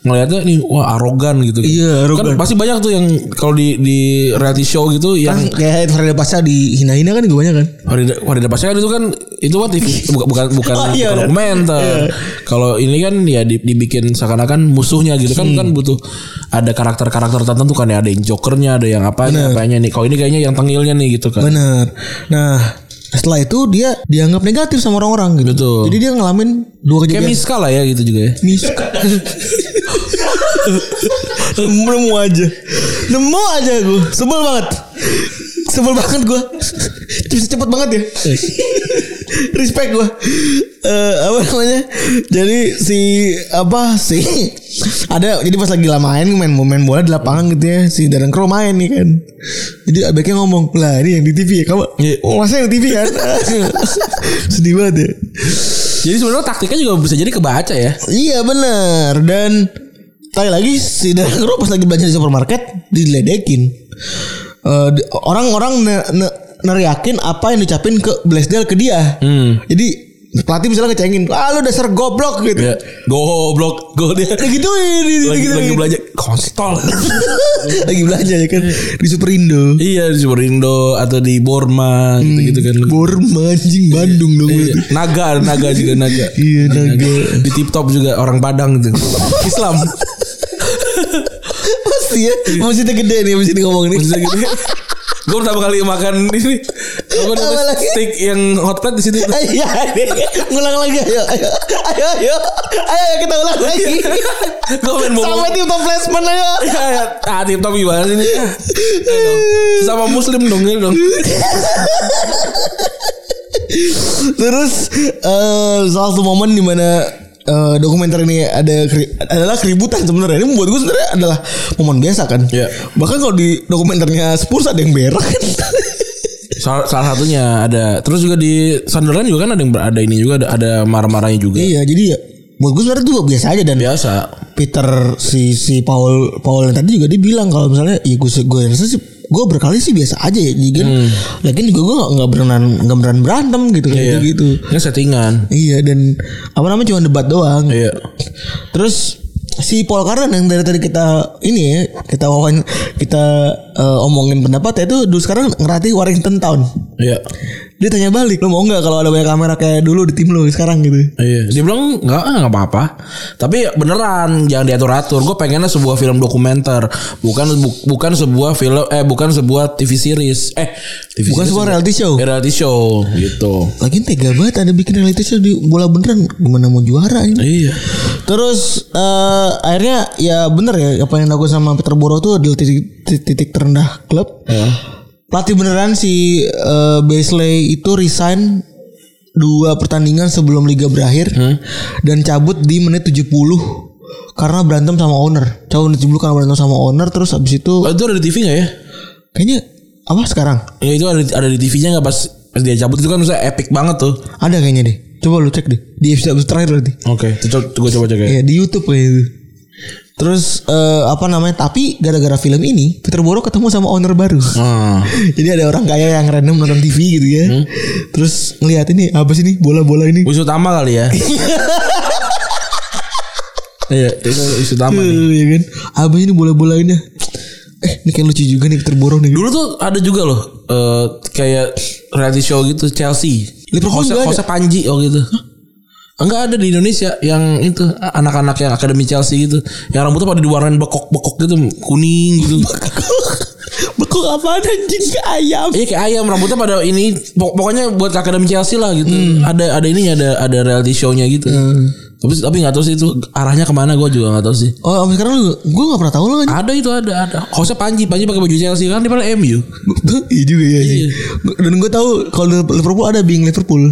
C: ngelihatnya nih wah arogan gitu.
B: Iya, arogan.
C: Kan pasti banyak tuh yang kalau di di reality show gitu yang
B: kan kayak Farida Pasha dihina-hina kan gue banyak kan
C: Farida Farida Pasha kan itu kan itu kan TV bukan bukan bukan,
B: Oh, iya,
C: dokumenter. Kalau ini kan ya di- dibikin seakan-akan musuhnya gitu kan kan butuh ada karakter-karakter tertentu kan ya ada yang jokernya ada yang apanya apanya nih. Kalau ini kayaknya yang tengilnya nih gitu kan.
B: Bener. Nah, setelah itu dia dianggap negatif sama orang-orang gitu.
C: Betul.
B: Jadi dia ngalamin dua
C: Kayak
B: kejadian.
C: Miska lah ya gitu juga ya.
B: Miska. Nemu aja. Nemu aja gue. Sebel banget. Sebel banget gue. Bisa cepet banget ya. Respect gue. Eh apa namanya? Jadi si apa sih? Ada jadi pas lagi lah main main main bola di lapangan gitu ya si Darren Crow main nih kan. Jadi abeknya ngomong lah ini yang di TV ya kamu.
C: Iya.
B: Oh, masa yang di TV kan? Sedih banget ya.
C: Jadi sebenarnya taktiknya juga bisa jadi kebaca ya.
B: Iya benar dan kali lagi si Darren Crow pas lagi belanja di supermarket diledekin. Eh, orang-orang ne- ne- neriakin apa yang dicapin ke Blaisdell ke dia.
C: Hmm.
B: Jadi pelatih misalnya ngecengin, ah lu dasar goblok gitu.
C: Ya, goblok, go dia.
B: Ya gitu ini
C: Lagi
B: gitu,
C: lagi
B: gitu.
C: belajar kontol.
B: lagi belanja ya kan di Superindo.
C: iya di Superindo atau di Borma gitu-gitu kan.
B: Borma anjing Bandung dong.
C: Iya. Naga, naga juga naga.
B: Iya, naga.
C: Di tip top juga orang Padang gitu. Islam.
B: Pasti ya. Maksudnya gede nih ini ngomong nih.
C: Bisa gitu. Gue pertama kali makan ini apa
B: Apa
C: namanya steak yang hot plate di situ.
B: Iya, ngulang lagi ayo, ayo, ayo, ayo, ayo, kita ulang lagi.
C: Gue main bobo.
B: Sampai tim top placement ayo.
C: Ya, ya. Ah, tip top gimana sih ini? Ah. Sama muslim dong ya dong.
B: Terus eh salah satu momen di eh, dokumenter ini ada keri- adalah keributan sebenarnya. Ini membuat gue sebenarnya adalah momen biasa kan.
C: Iya.
B: Bahkan kalau di dokumenternya Spurs ada yang berak kan.
C: Salah, salah satunya ada. Terus juga di Sunderland juga kan ada yang ada ini juga ada ada marah-marahnya juga.
B: iya, jadi ya buat gue sebenarnya tuh biasa aja dan
C: Biasa.
B: Peter si si Paul Paul yang tadi juga dia bilang kalau misalnya ya gue gue rasa sih gue berkali sih biasa aja ya jadi kan lagian juga gue nggak beneran nggak beneran berantem gitu kayak
C: Iya.
B: gitu
C: Ini settingan.
B: iya dan apa namanya cuma debat doang
C: Iya.
B: terus si Paul Kardan yang dari tadi kita ini ya kita wawan kita eh, omongin pendapat itu dulu sekarang ngelatih Warrington Town
C: Iya.
B: Dia tanya balik lo mau nggak kalau ada banyak kamera kayak dulu di tim lo sekarang gitu
C: Iya, dia bilang nggak ah, nggak apa-apa. Tapi beneran jangan diatur-atur. Gue pengennya sebuah film dokumenter, bukan bu- bukan sebuah film eh bukan sebuah TV series. Eh, TV
B: bukan
C: series
B: sebuah reality show
C: Eh, reality show gitu.
B: Lagian tega banget ada bikin reality show di bola beneran gimana mau juara ini.
C: Iya.
B: Terus eh, akhirnya ya bener ya apa yang dilakukan sama Peter Boro tuh adalah titik, titik, terendah klub.
C: Ya.
B: Pelatih beneran si eh, Beasley itu resign dua pertandingan sebelum liga berakhir dan cabut di menit 70 karena berantem sama owner. Cabut menit 70 karena berantem sama owner terus habis itu
C: Oh, itu ada di TV nggak ya?
B: kayaknya apa sekarang?
C: Ya itu ada ada di TV-nya nggak pas pas dia cabut itu kan misalnya epic banget tuh.
B: Ada kayaknya deh. Coba lu cek deh di episode terakhir berarti.
C: Oke, okay. gue coba cek ya.
B: Iya di YouTube kayak gitu. Terus eh, apa namanya? Tapi gara-gara film ini Peter Boro ketemu sama owner baru.
C: Ah.
B: Jadi ada orang kaya yang random nonton TV gitu ya. Terus ngeliat ini apa sih nih bola-bola ini?
C: Isu utama kali ya. Iya, itu isu utama nih.
B: Iya kan? Apa ini bola-bola ini? Eh, ini kayak lucu juga nih Peter Boro nih.
C: Dulu tuh ada juga loh eh, kayak reality show gitu Chelsea.
B: Liverpool
C: Jose. Jose Panji oh gitu. Enggak ada di Indonesia yang itu anak-anak yang akademi Chelsea gitu. Yang rambutnya pada diwarnain bekok-bekok gitu, kuning gitu.
B: Bekok apa anjing kayak ayam?
C: Iya kayak ayam rambutnya pada ini pok- pokoknya buat akademi Chelsea lah gitu. Ada ada ininya ada ada reality show-nya gitu. Tapi tapi nggak tahu sih itu arahnya ke mana gue juga nggak tahu sih.
B: Oh, sampai sekarang lu gue gak pernah tahu loh.
C: Ada itu ada ada. Jose Panji Panji pakai baju Chelsea kan dia pada MU.
B: Iya juga ya sih. Dan gue tahu kalau Liverpool ada Being Liverpool.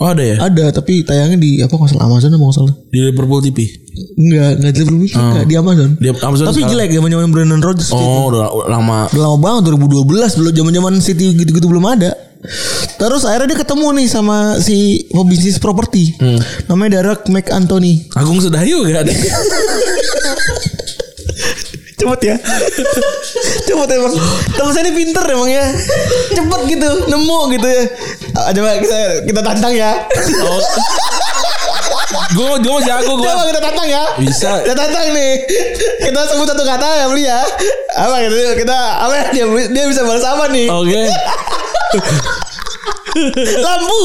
C: Oh ada ya
B: Ada tapi tayangnya di apa nggak salah Amazon apa nggak salah.
C: di Liverpool TV.
B: Enggak, enggak di Liverpool enggak, di Amazon.
C: Di Amazon
B: Tapi
C: sekarang.
B: jelek zaman zaman Brandon Rodgers.
C: Oh udah udah lama.
B: Udah lama banget 2012 belum zaman zaman City gitu-gitu belum ada. Terus akhirnya dia ketemu nih sama si pebisnis properti. Namanya Derek McAnthony.
C: Agung Sedayu gak ada.
B: Cepet ya. Cepet emang. Temen saya ini pinter emang ya. Cepet gitu, nemu gitu ya. Coba kita kita tantang ya.
C: Oh. gue gue mau jago gue.
B: Coba kita tantang ya.
C: Bisa.
B: Kita tantang nih. Kita sebut satu kata ya beli ya. Apa gitu kita apa ya dia dia bisa balas apa nih?
C: Oke.
B: Lampu.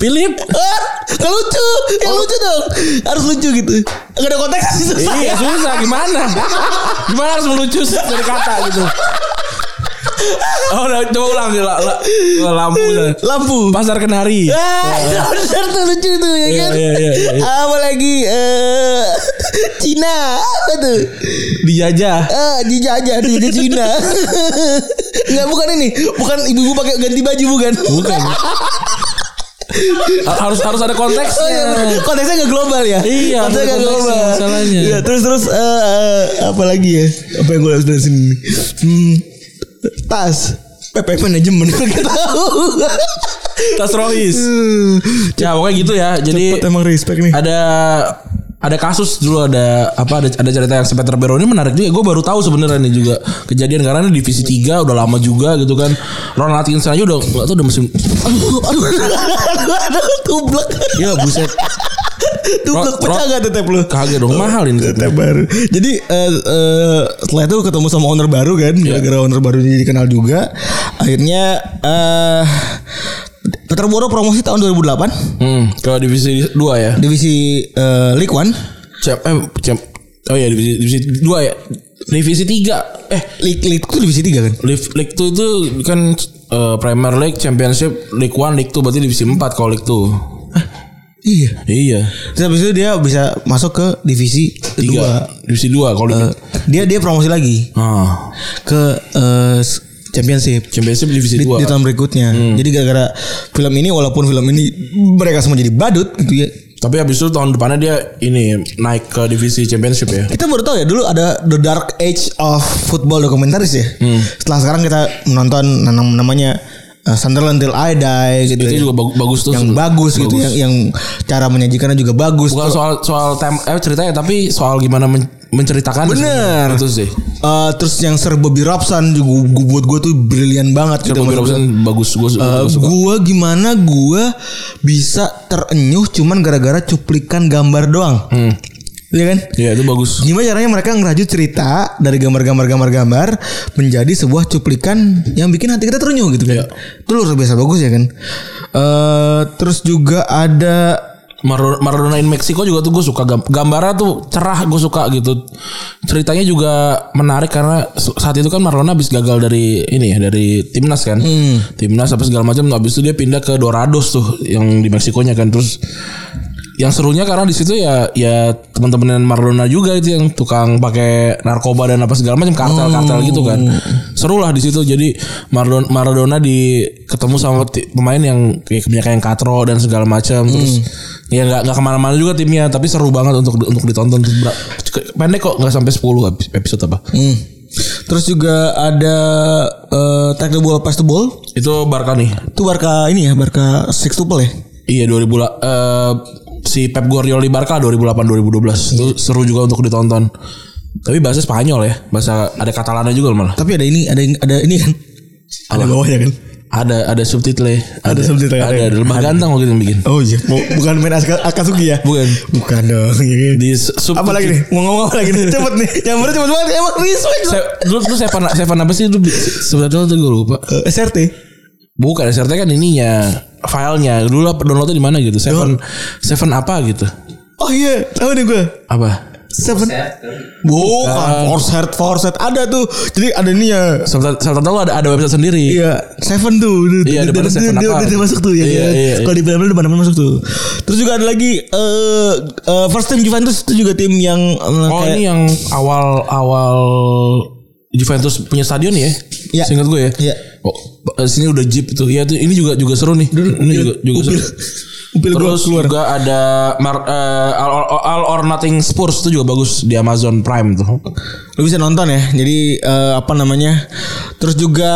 C: Philip.
B: Ah, Gak lucu Yang lucu dong Harus lucu gitu Gak ada konteks susah
C: Iya susah gimana? Gimana harus melucu dari kata gitu. Oh, udah coba ulang la, la, la- lampu.
B: Lampu.
C: Pasar Kenari.
B: Ah, bener tuh lucu tuh ya
C: Iya,
B: kan.
C: iya, iya, iya.
B: Apa lagi eh Cina apa tuh?
C: Dijajah.
B: Ah, dijajah di di Cina. Enggak bukan ini, bukan ibu-ibu pakai ganti baju bukan.
C: Bukan. Ha- harus harus ada
B: Oh,
C: konteksnya.
B: iya. Konteksnya gak global ya?
C: Iya,
B: konteksnya
C: ada
B: gak global.
C: masalahnya.
B: Iya, terus terus eh, eh, apa lagi ya? Apa yang gue harus dari sini? Hmm, tas. PP manajemen gak tahu.
C: Tas Rohis. Ya pokoknya gitu ya. Jadi
B: Cepet emang respect nih.
C: ada ada kasus dulu ada apa ada ada cerita yang Peter Bero ini menarik juga. Gue baru tahu sebenarnya nih juga kejadian karena ini divisi 3 udah lama juga gitu kan. Ronald Atkinson aja udah nggak tahu udah musim
B: Aduh, aduh, aduh, aduh, tublek.
C: ya buset
B: Tublek pecah gak tuh tap lu?
C: kagak dong mahal ini.
B: Tap baru. Jadi eh, eh, setelah itu ketemu sama owner baru kan,
C: Iya.
B: gara-gara owner baru jadi kenal juga. Akhirnya eh Peter Boro promosi tahun 2008
C: Hmm, ke divisi 2 ya.
B: divisi eh, League One.
C: Cep, eh, cep, oh ya divisi divisi 2 ya. Divisi 3 eh
B: League League itu divisi 3 kan?
C: League, League 2 itu kan eh, Premier League, Championship, League 1, League 2 berarti divisi 4 kalau League 2.
B: Iya.
C: Iya.
B: Terus habis itu dia bisa masuk ke divisi kedua.
C: 3. Divisi 2 kalau
B: Eh, dia dia promosi lagi
C: Ah,
B: ke eh, championship.
C: Championship divisi
B: di,
C: 2.
B: di tahun berikutnya. Jadi gara-gara film ini walaupun film ini mereka semua jadi badut gitu ya.
C: Tapi habis itu tahun depannya dia ini naik ke divisi Championship ya.
B: Kita baru tahu ya dulu ada The Dark Age of Football dokumentaris ya. Setelah sekarang kita menonton nam- namanya uh, Sunderland Till I Die gitu
C: Itu
B: ya.
C: juga bagus, bagus tuh.
B: yang bagus, gitu yang yang cara menyajikannya juga bagus.
C: Bukan soal soal tem eh ceritanya tapi soal gimana men- menceritakan
B: Bener.
C: itu sih.
B: Uh, terus yang Sir Bobby Robson juga gua- buat gue tuh brilian banget gitu.
C: Bobby. Robson bagus gue
B: Uh, gua gimana gua bisa terenyuh cuman gara-gara cuplikan gambar doang.
C: Hmm.
B: Iya kan?
C: Iya itu bagus.
B: Gimana caranya mereka ngerajut cerita dari gambar-gambar gambar-gambar menjadi sebuah cuplikan yang bikin hati kita terenyuh gitu kan. Itu luar biasa bagus ya kan. Eh terus juga ada
C: Mar- Maradona in Mexico juga tuh gue suka gam- gambarnya tuh cerah gue suka gitu ceritanya juga menarik karena saat itu kan Maradona habis gagal dari ini ya dari timnas kan timnas apa segala macam habis itu dia pindah ke Dorados tuh yang di Meksikonya kan terus yang serunya karena di situ ya ya teman-teman Maradona juga itu yang tukang pakai narkoba dan apa segala macam kartel-kartel gitu kan. Seru lah di situ. Jadi Maradona, Maradona di ketemu sama pemain yang kayak kebanyakan yang katro dan segala macam. Terus ya nggak nggak ke mana-mana juga timnya tapi seru banget untuk untuk ditonton pendek kok nggak sampai 10 episode apa.
B: Hmm, terus juga ada eh Take the Ball Pass the Ball.
C: itu Barca nih.
B: Itu Barca ini ya, Barca Sextuple ya.
C: Iya 2000 lah eh, si Pep Guardiola di Barca 2008 2012 itu seru juga untuk ditonton. Tapi bahasa Spanyol ya, bahasa ada Catalana juga malah.
B: Tapi ada ini, ada ada ini kan. Ada bawahnya kan.
C: Ada ada subtitle. Ada
B: subtitle,
C: Ada,
B: ada.
C: ada lebah ganteng waktu itu yang bikin.
B: Oh iya, bukan main Aka- Akatsuki ya?
C: Bukan.
B: Bukan dong. iya.
C: Di sub
B: Apa lagi nih? Mau ngomong apa lagi nih? Cepet nih. Nyampernya cepet banget. Emang respect.
C: Dulu dulu saya pernah saya pernah apa sih dulu sebetulnya tuh gue lupa.
B: Eh, SRT.
C: Bukan SRT kan ininya filenya dulu lah downloadnya di mana gitu. Seven Seven apa gitu.
B: Oh iya, tahu nih gue.
C: Apa?
B: Seven. Bukan. Forset, Forset. Ada tuh. Jadi ada ini ya.
C: Saya tahu ada ada website sendiri.
B: Iya, Seven tuh.
C: Iya,
B: dia-
C: Seven
B: dia-
C: apa?
B: dia- dia masuk tuh ya.
C: Iya,
B: kan?
C: iya,
B: Kalau di depan depan masuk tuh. Terus juga ada lagi eh eh, first team Juventus itu juga tim yang eh,
C: Oh
B: kayak
C: ini yang awal awal Juventus punya stadion ya?
B: Iya.
C: Singkat gue ya.
B: Iya.
C: Oh, di sini udah jeep itu. Ya tuh ini juga juga seru nih. Ini juga juga seru.
B: Upil
C: Terus juga ada Mar, eh, All, All- All or Nothing Spurs itu juga bagus di Amazon Prime tuh.
B: lu bisa nonton ya. Jadi eh, apa namanya? Terus juga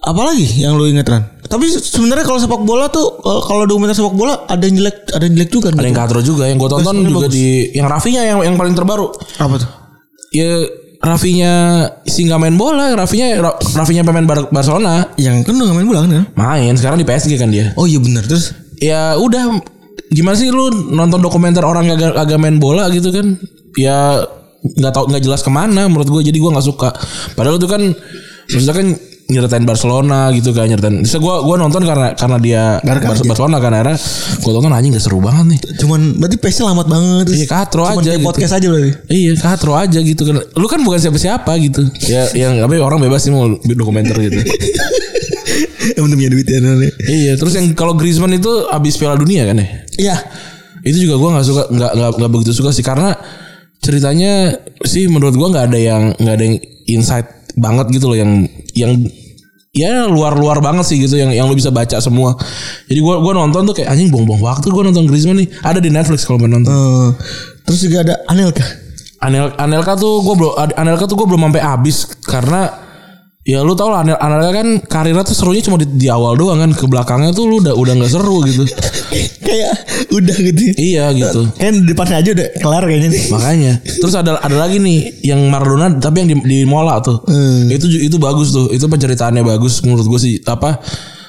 B: apa lagi yang lu inget Ran? Tapi sebenarnya kalau sepak bola tuh eh, kalau dokumenter sepak bola ada yang jelek, ada yang jelek juga.
C: Ada
B: gitu.
C: yang katro juga yang gue tonton juga
B: bagus.
C: di yang Rafinya yang yang paling terbaru.
B: Apa tuh?
C: Ya Rafinya sih nggak main bola, Rafinya Ra- Rafinya pemain Bar- Barcelona.
B: Yang kan udah gak main bola kan? ya?
C: Main sekarang di PSG kan dia.
B: Oh iya benar. Terus
C: ya udah gimana sih lu nonton dokumenter orang agak, agak main bola gitu kan ya nggak tahu nggak jelas ke mana menurut gue jadi gue nggak suka padahal itu kan maksudnya kan nyeritain Barcelona gitu kan nyeritain. Bisa gua gua nonton karena karena dia
B: Barca.
C: Barcelona kan akhirnya gua tonton anjing gak seru banget nih.
B: Cuman berarti pace lambat banget.
C: Iya, katro
B: cuman
C: aja
B: kayak
C: gitu.
B: podcast aja berarti.
C: Iya katro aja gitu kan Lu kan bukan siapa-siapa gitu Ya yang apa orang bebas sih mau bikin dokumenter gitu
B: Yang punya duit ya. Nol.
C: Iya terus yang kalau Griezmann itu Abis Piala Dunia kan ya
B: Iya.
C: Itu juga gua nggak suka nggak nggak nggak begitu suka sih Karena ceritanya sih menurut gua nggak ada yang nggak ada yang insight banget gitu loh yang yang ya luar-luar banget sih gitu yang yang lu bisa baca semua. Jadi gua gua nonton tuh kayak anjing buang-buang waktu gua nonton Griezmann nih. Ada di Netflix kalau mau nonton.
B: Eh, terus juga ada Anelka.
C: Anel Anelka tuh gue belum Anelka tuh gue belum sampai habis karena ya lu tau lah Anel, Anelka kan karirnya tuh serunya cuma di, di awal doang kan. Ke belakangnya tuh lu udah udah nggak seru gitu.
B: Kayak udah gitu.
C: iya gitu.
B: Kan di depannya aja udah kelar kayaknya nih.
C: makanya. Terus ada ada lagi nih yang Maradona tapi yang di, di Mola tuh.
B: Hmm.
C: itu itu bagus tuh. Itu penceritaannya bagus menurut gue sih. Apa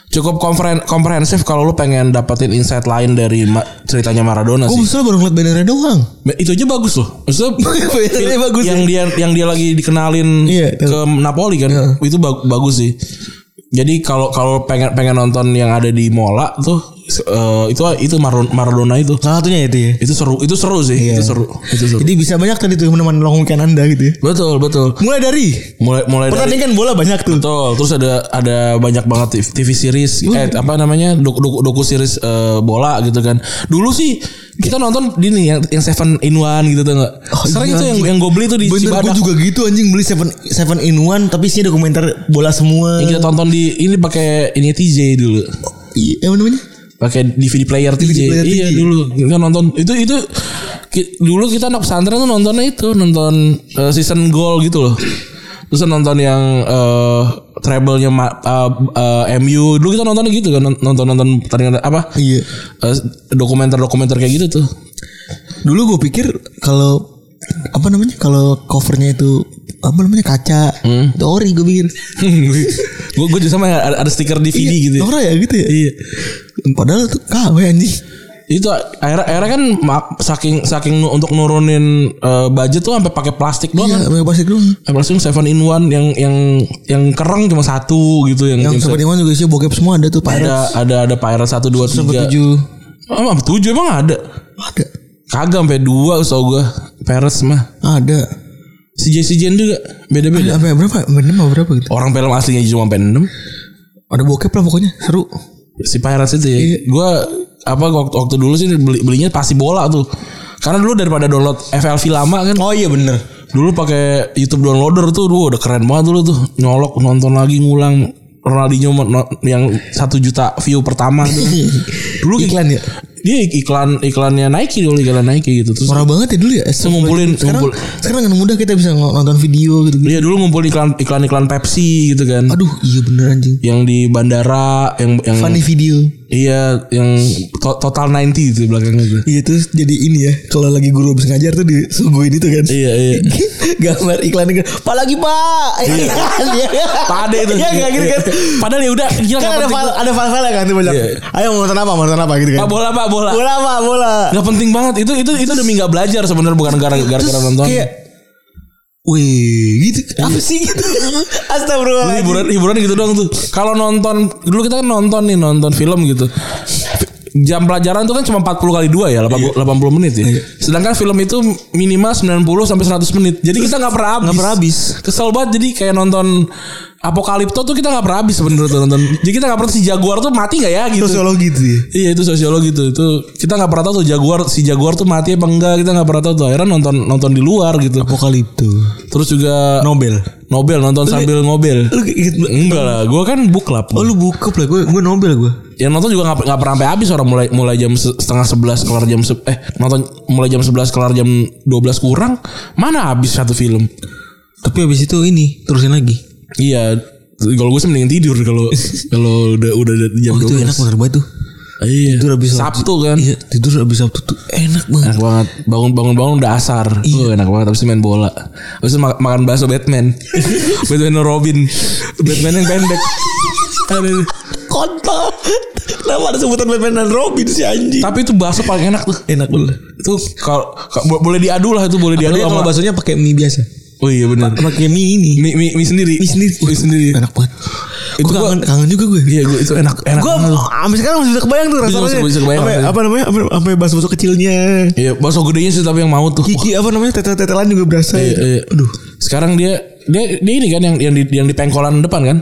C: cukup komprehensif kalau lu pengen dapetin insight lain dari ma- ceritanya Maradona
B: Gue
C: sih.
B: baru ngeliat bannernya doang.
C: itu aja bagus loh. Maksudnya
B: Bannernya bagus.
C: yang dia yang dia lagi dikenalin
B: Iya,
C: ke Napoli kan itu bag- bagus sih. Jadi kalau kalau pengen pengen nonton yang ada di Mola tuh eh, itu itu Maradona, Maradona itu
B: Salah satunya itu ya.
C: itu seru itu seru sih itu seru itu seru
B: Jadi bisa banyak tadi tuh teman-teman long weekend anda gitu ya.
C: betul betul
B: Mulai dari
C: mulai mulai dari
B: pertandingan bola banyak tuh.
C: Betul, terus ada ada banyak banget TV, series eh apa namanya doku doku, doku series eh, bola gitu kan. Dulu sih kita nonton di nih yang yang Seven in One gitu tuh enggak. Sering
B: iya,
C: itu yang yang gue beli tuh di
B: Bener gue
C: Cibadak.
B: juga gitu anjing beli seven seven in one tapi isinya dokumenter bola semua.
C: Yang kita tonton di ini pakai ini TJ dulu.
B: Iya, apa namanya?
C: Pakai DVD player TJ.
B: player
C: iya dulu kita nonton itu itu dulu kita anak pesantren tuh nontonnya itu nonton eh, season goal gitu loh. Terus nonton yang eh treble-nya ma- eh, eh, MU. Dulu kita nontonnya gitu kan nonton-nonton pertandingan apa?
B: Iya.
C: Eh, dokumenter-dokumenter kayak gitu tuh.
B: Dulu gue pikir kalau apa namanya kalau covernya itu apa namanya kaca, itu ori gue pikir.
C: gue gue juga sama ada, ada stiker DVD gitu. ya.
B: Nora ya gitu ya.
C: Iya.
B: Padahal tuh KW anjing.
C: Itu akhirnya akhirnya kan saking saking untuk nurunin eh, budget tuh sampai pakai plastik doang kan.
B: Iya, pakai plastik doang.
C: Eh, Plastik seven in one yang yang yang kereng cuma satu gitu yang,
B: Yang
C: yang
B: seperti mana juga sih bokep semua ada tuh Pirates.
C: ada ada ada pirate satu dua tiga.
B: tujuh.
C: Oh, tujuh emang ada.
B: Ada.
C: Kagak sampai dua so gue Pirates mah.
B: Ada.
C: Si J si Jen juga beda-beda.
B: Apa berapa? Apa berapa gitu?
C: Orang film aslinya cuma sampai enam.
B: Ada bokep lah pokoknya seru.
C: si Pirates itu ya. Gua apa waktu waktu dulu sih beli belinya pasti bola tuh. Karena dulu daripada download FLV lama kan.
B: Oh iya bener.
C: Dulu pakai YouTube downloader tuh, duh, udah keren banget dulu tuh. Nyolok nonton lagi ngulang Ronaldinho yang satu juta view pertama tuh. dulu
B: Iklan ya?
C: Dia iklan iklannya Nike dulu iklan Nike gitu terus.
B: Parah banget ya dulu ya.
C: ngumpulin-
B: sekarang,
C: ngumpul-
B: sekarang dengan mudah kita bisa nonton video gitu.
C: Iya dulu ngumpul iklan iklan iklan Pepsi gitu kan.
B: Aduh iya bener anjing.
C: Yang di bandara yang yang
B: Funny video.
C: iya yang to- total 90 itu belakangnya tuh.
B: Iya terus jadi ini ya kalau lagi guru habis ngajar tuh disuguhin itu kan.
C: Iya iya.
B: Gambar iklannya kan. Pak lagi pak. Iya.
C: Pade itu.
B: Iya nggak gitu kan.
C: Padahal ya udah gila
B: Kan ada file ada file kan tuh banyak.
C: Iya.
B: Ayo mau nonton apa mau nonton apa gitu kan.
C: Pak bola pak bola.
B: Bola pak bola.
C: Gak penting banget itu itu itu demi nggak belajar sebenarnya bukan gara-gara gara-gara nonton.
B: Kayak Wih gitu Apa sih gitu
C: Lu
B: Astagfirullahaladzim
C: hiburan hiburan gitu doang tuh. Kalau nonton dulu kita kan nonton nih nonton film gitu. Jam pelajaran tuh kan cuma 40 kali 2 ya, 80, 80 menit ya. Sedangkan film itu minimal 90 sampai 100 menit. Jadi kita nggak pernah habis.
B: Nggak pernah habis.
C: Kesel banget jadi kayak nonton Apokalipto tuh kita nggak pernah habis sebenarnya tuh nonton. Jadi kita nggak pernah si Jaguar tuh mati nggak ya gitu.
B: Sosiologi tuh ya
C: Iya itu sosiologi tuh. Itu kita nggak pernah tahu tuh jaguar si jaguar tuh mati apa enggak kita nggak pernah tahu tuh. Akhirnya nonton nonton di luar gitu.
B: Apokalipto.
C: Terus juga
B: Nobel.
C: Nobel nonton sambil ngobel.
B: Lu
C: enggak lah gue kan book club.
B: Oh lu bukup lah Gue gue Nobel gue
C: yang nonton juga nggak nggak pernah sampai habis orang mulai mulai jam se- setengah sebelas kelar jam se- eh nonton mulai jam 11 kelar jam 12 kurang mana habis satu film?
B: Tapi habis itu ini Terusin lagi
C: iya kalau gue sih mending tidur kalau kalau udah udah jam
B: Oh itu
C: 12
B: enak bener banget tuh
C: iya
B: Tidur habis
C: Sabtu kan
B: Iya tidur habis Sabtu tuh Enak banget
C: Enak banget bangun bangun bangun udah asar. Tuh enak banget habis itu main bola. Habis itu ma- makan bakso Batman. Batman Robin. Batman yang pendek. Aduh.
B: Kontol Kenapa ada sebutan Batman dan Robin sih anjing
C: Tapi itu bakso paling enak tuh.
B: Enak banget
C: Itu kalau ka- bo- boleh diadu lah itu boleh diadu
B: Apalagi kalau
C: sama.
B: baksonya pakai mie biasa
C: Oh iya benar.
B: Pakai mie ini
C: Mie, mie, mie sendiri.
B: Mie sendiri
C: Mie sendiri.
B: Enak banget Itu kangen, kangen juga gue.
C: Iya gue itu enak enak
B: Gue
C: banget.
B: sampai sekarang masih bisa kebayang tuh rasanya.
C: bisa kebayang rasanya.
B: apa namanya? Apa, sampai bakso-bakso kecilnya.
C: Iya, bakso gedenya sih tapi yang mau tuh.
B: Kiki apa namanya? Tetel-tetelan juga berasa.
C: Iya, iya.
B: Aduh.
C: Sekarang dia dia dia ini kan yang yang di yang di pengkolan depan kan?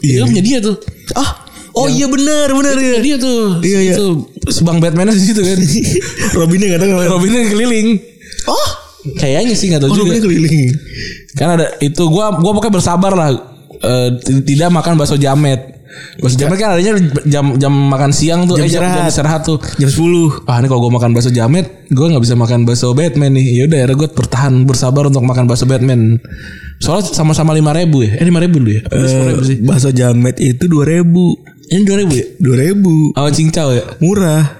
C: Iya. Itu punya dia tuh.
B: Ah, oh iya benar, benar ya.
C: Dia tuh.
B: Iya, iya.
C: Itu sebang Batman di situ kan.
B: Robinnya enggak tahu.
C: Robinnya keliling.
B: Oh,
C: Kayaknya sih nggak tahu
B: oh
C: juga.
B: Keliling.
C: Kan ada itu gua gua pokoknya bersabar lah t- tidak makan bakso jamet. Bakso jamet kan adanya jam jam makan siang tuh,
B: Jam
C: eh, jam, jam
B: istirahat.
C: tuh.
B: Jam 10.
C: Ah ini kalau gue makan bakso jamet, gue nggak bisa makan bakso Batman nih. Ya udah, akhirnya gue bertahan bersabar untuk makan bakso Batman. Soalnya sama-sama lima ribu ya, eh lima ribu dulu ya. Sepuluh ribu sih.
B: Bakso jamet itu 2000.
C: Ini dua ribu ya.
B: 2000.
C: Sama cincau ya.
B: Murah.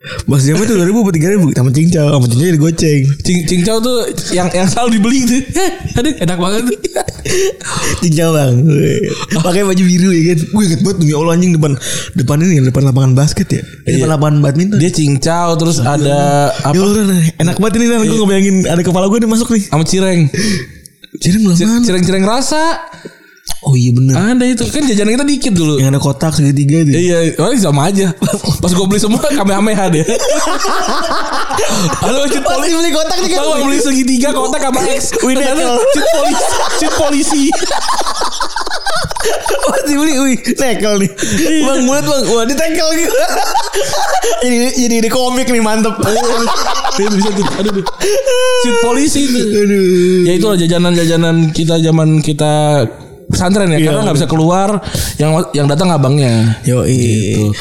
B: Bakso jamet itu 2000 apa 3000 sama cincau, sama cincau jadi goceng.
C: Cing cincau tuh yang yang selalu dibeli tuh. Aduh enak banget tuh.
B: cincau bang. Pakai baju biru ya kan. Gue inget banget demi Allah anjing depan depan ini depan lapangan basket ya. Eh, Depan
C: Iya.
B: lapangan badminton.
C: Dia cincau terus ada
B: Ya
C: apa?
B: Allah, nah, enak banget ini nah, gue ngebayangin ada kepala gue nih masuk nih.
C: Sama cireng.
B: Jadi belum mana?
C: Cireng-cireng rasa.
B: Oh iya bener.
C: Ada itu kan jajanan kita dikit dulu.
B: Yang ada kotak segitiga itu.
C: Iya, oh, sama aja. Pas gue beli semua kamehameha deh. Halo,
B: Pasti
C: polisi.
B: beli kotak nih kan.
C: Kalau beli segitiga kotak sama X. Ternyata cheat polisi. Cheat polisi.
B: Pasti beli, wih, tekel nih. Bang mulut bang, wah di tekel gitu. ini jadi di komik nih mantep.
C: Itu bisa tuh. Aduh. Cheat polisi itu. Ya itulah jajanan-jajanan kita zaman kita pesantren ya
B: Iya.
C: karena nggak bisa keluar yang yang datang abangnya
B: Yo
C: gitu.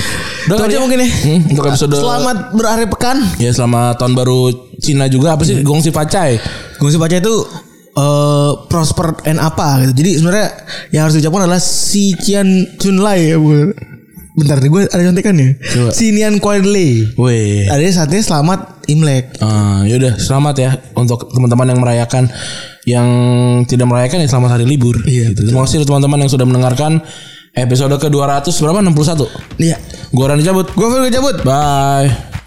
B: Itu aja
C: ya?
B: mungkin ya.
C: Hmm, untuk episode
B: Selamat berakhir pekan.
C: ya selamat tahun baru Cina juga apa sih Gongsi Pacai
B: Gongsi Paca itu eh prosper and apa gitu. Jadi sebenarnya yang harus diucapkan adalah si Cian Chun Lai ya. Bu. Bentar nih gue ada contekannya.
C: Coba.
B: Si Nian Kuai Lei.
C: Weh
B: Ada saatnya selamat Imlek.
C: Ah, yaudah selamat ya untuk teman-teman yang merayakan yang tidak merayakan ya selamat hari libur.
B: Iya,
C: Gitu. Terima kasih teman-teman yang sudah mendengarkan episode ke 200 berapa 61.
B: Iya.
C: Gua Rani cabut.
B: Gue Fir cabut.
C: Bye.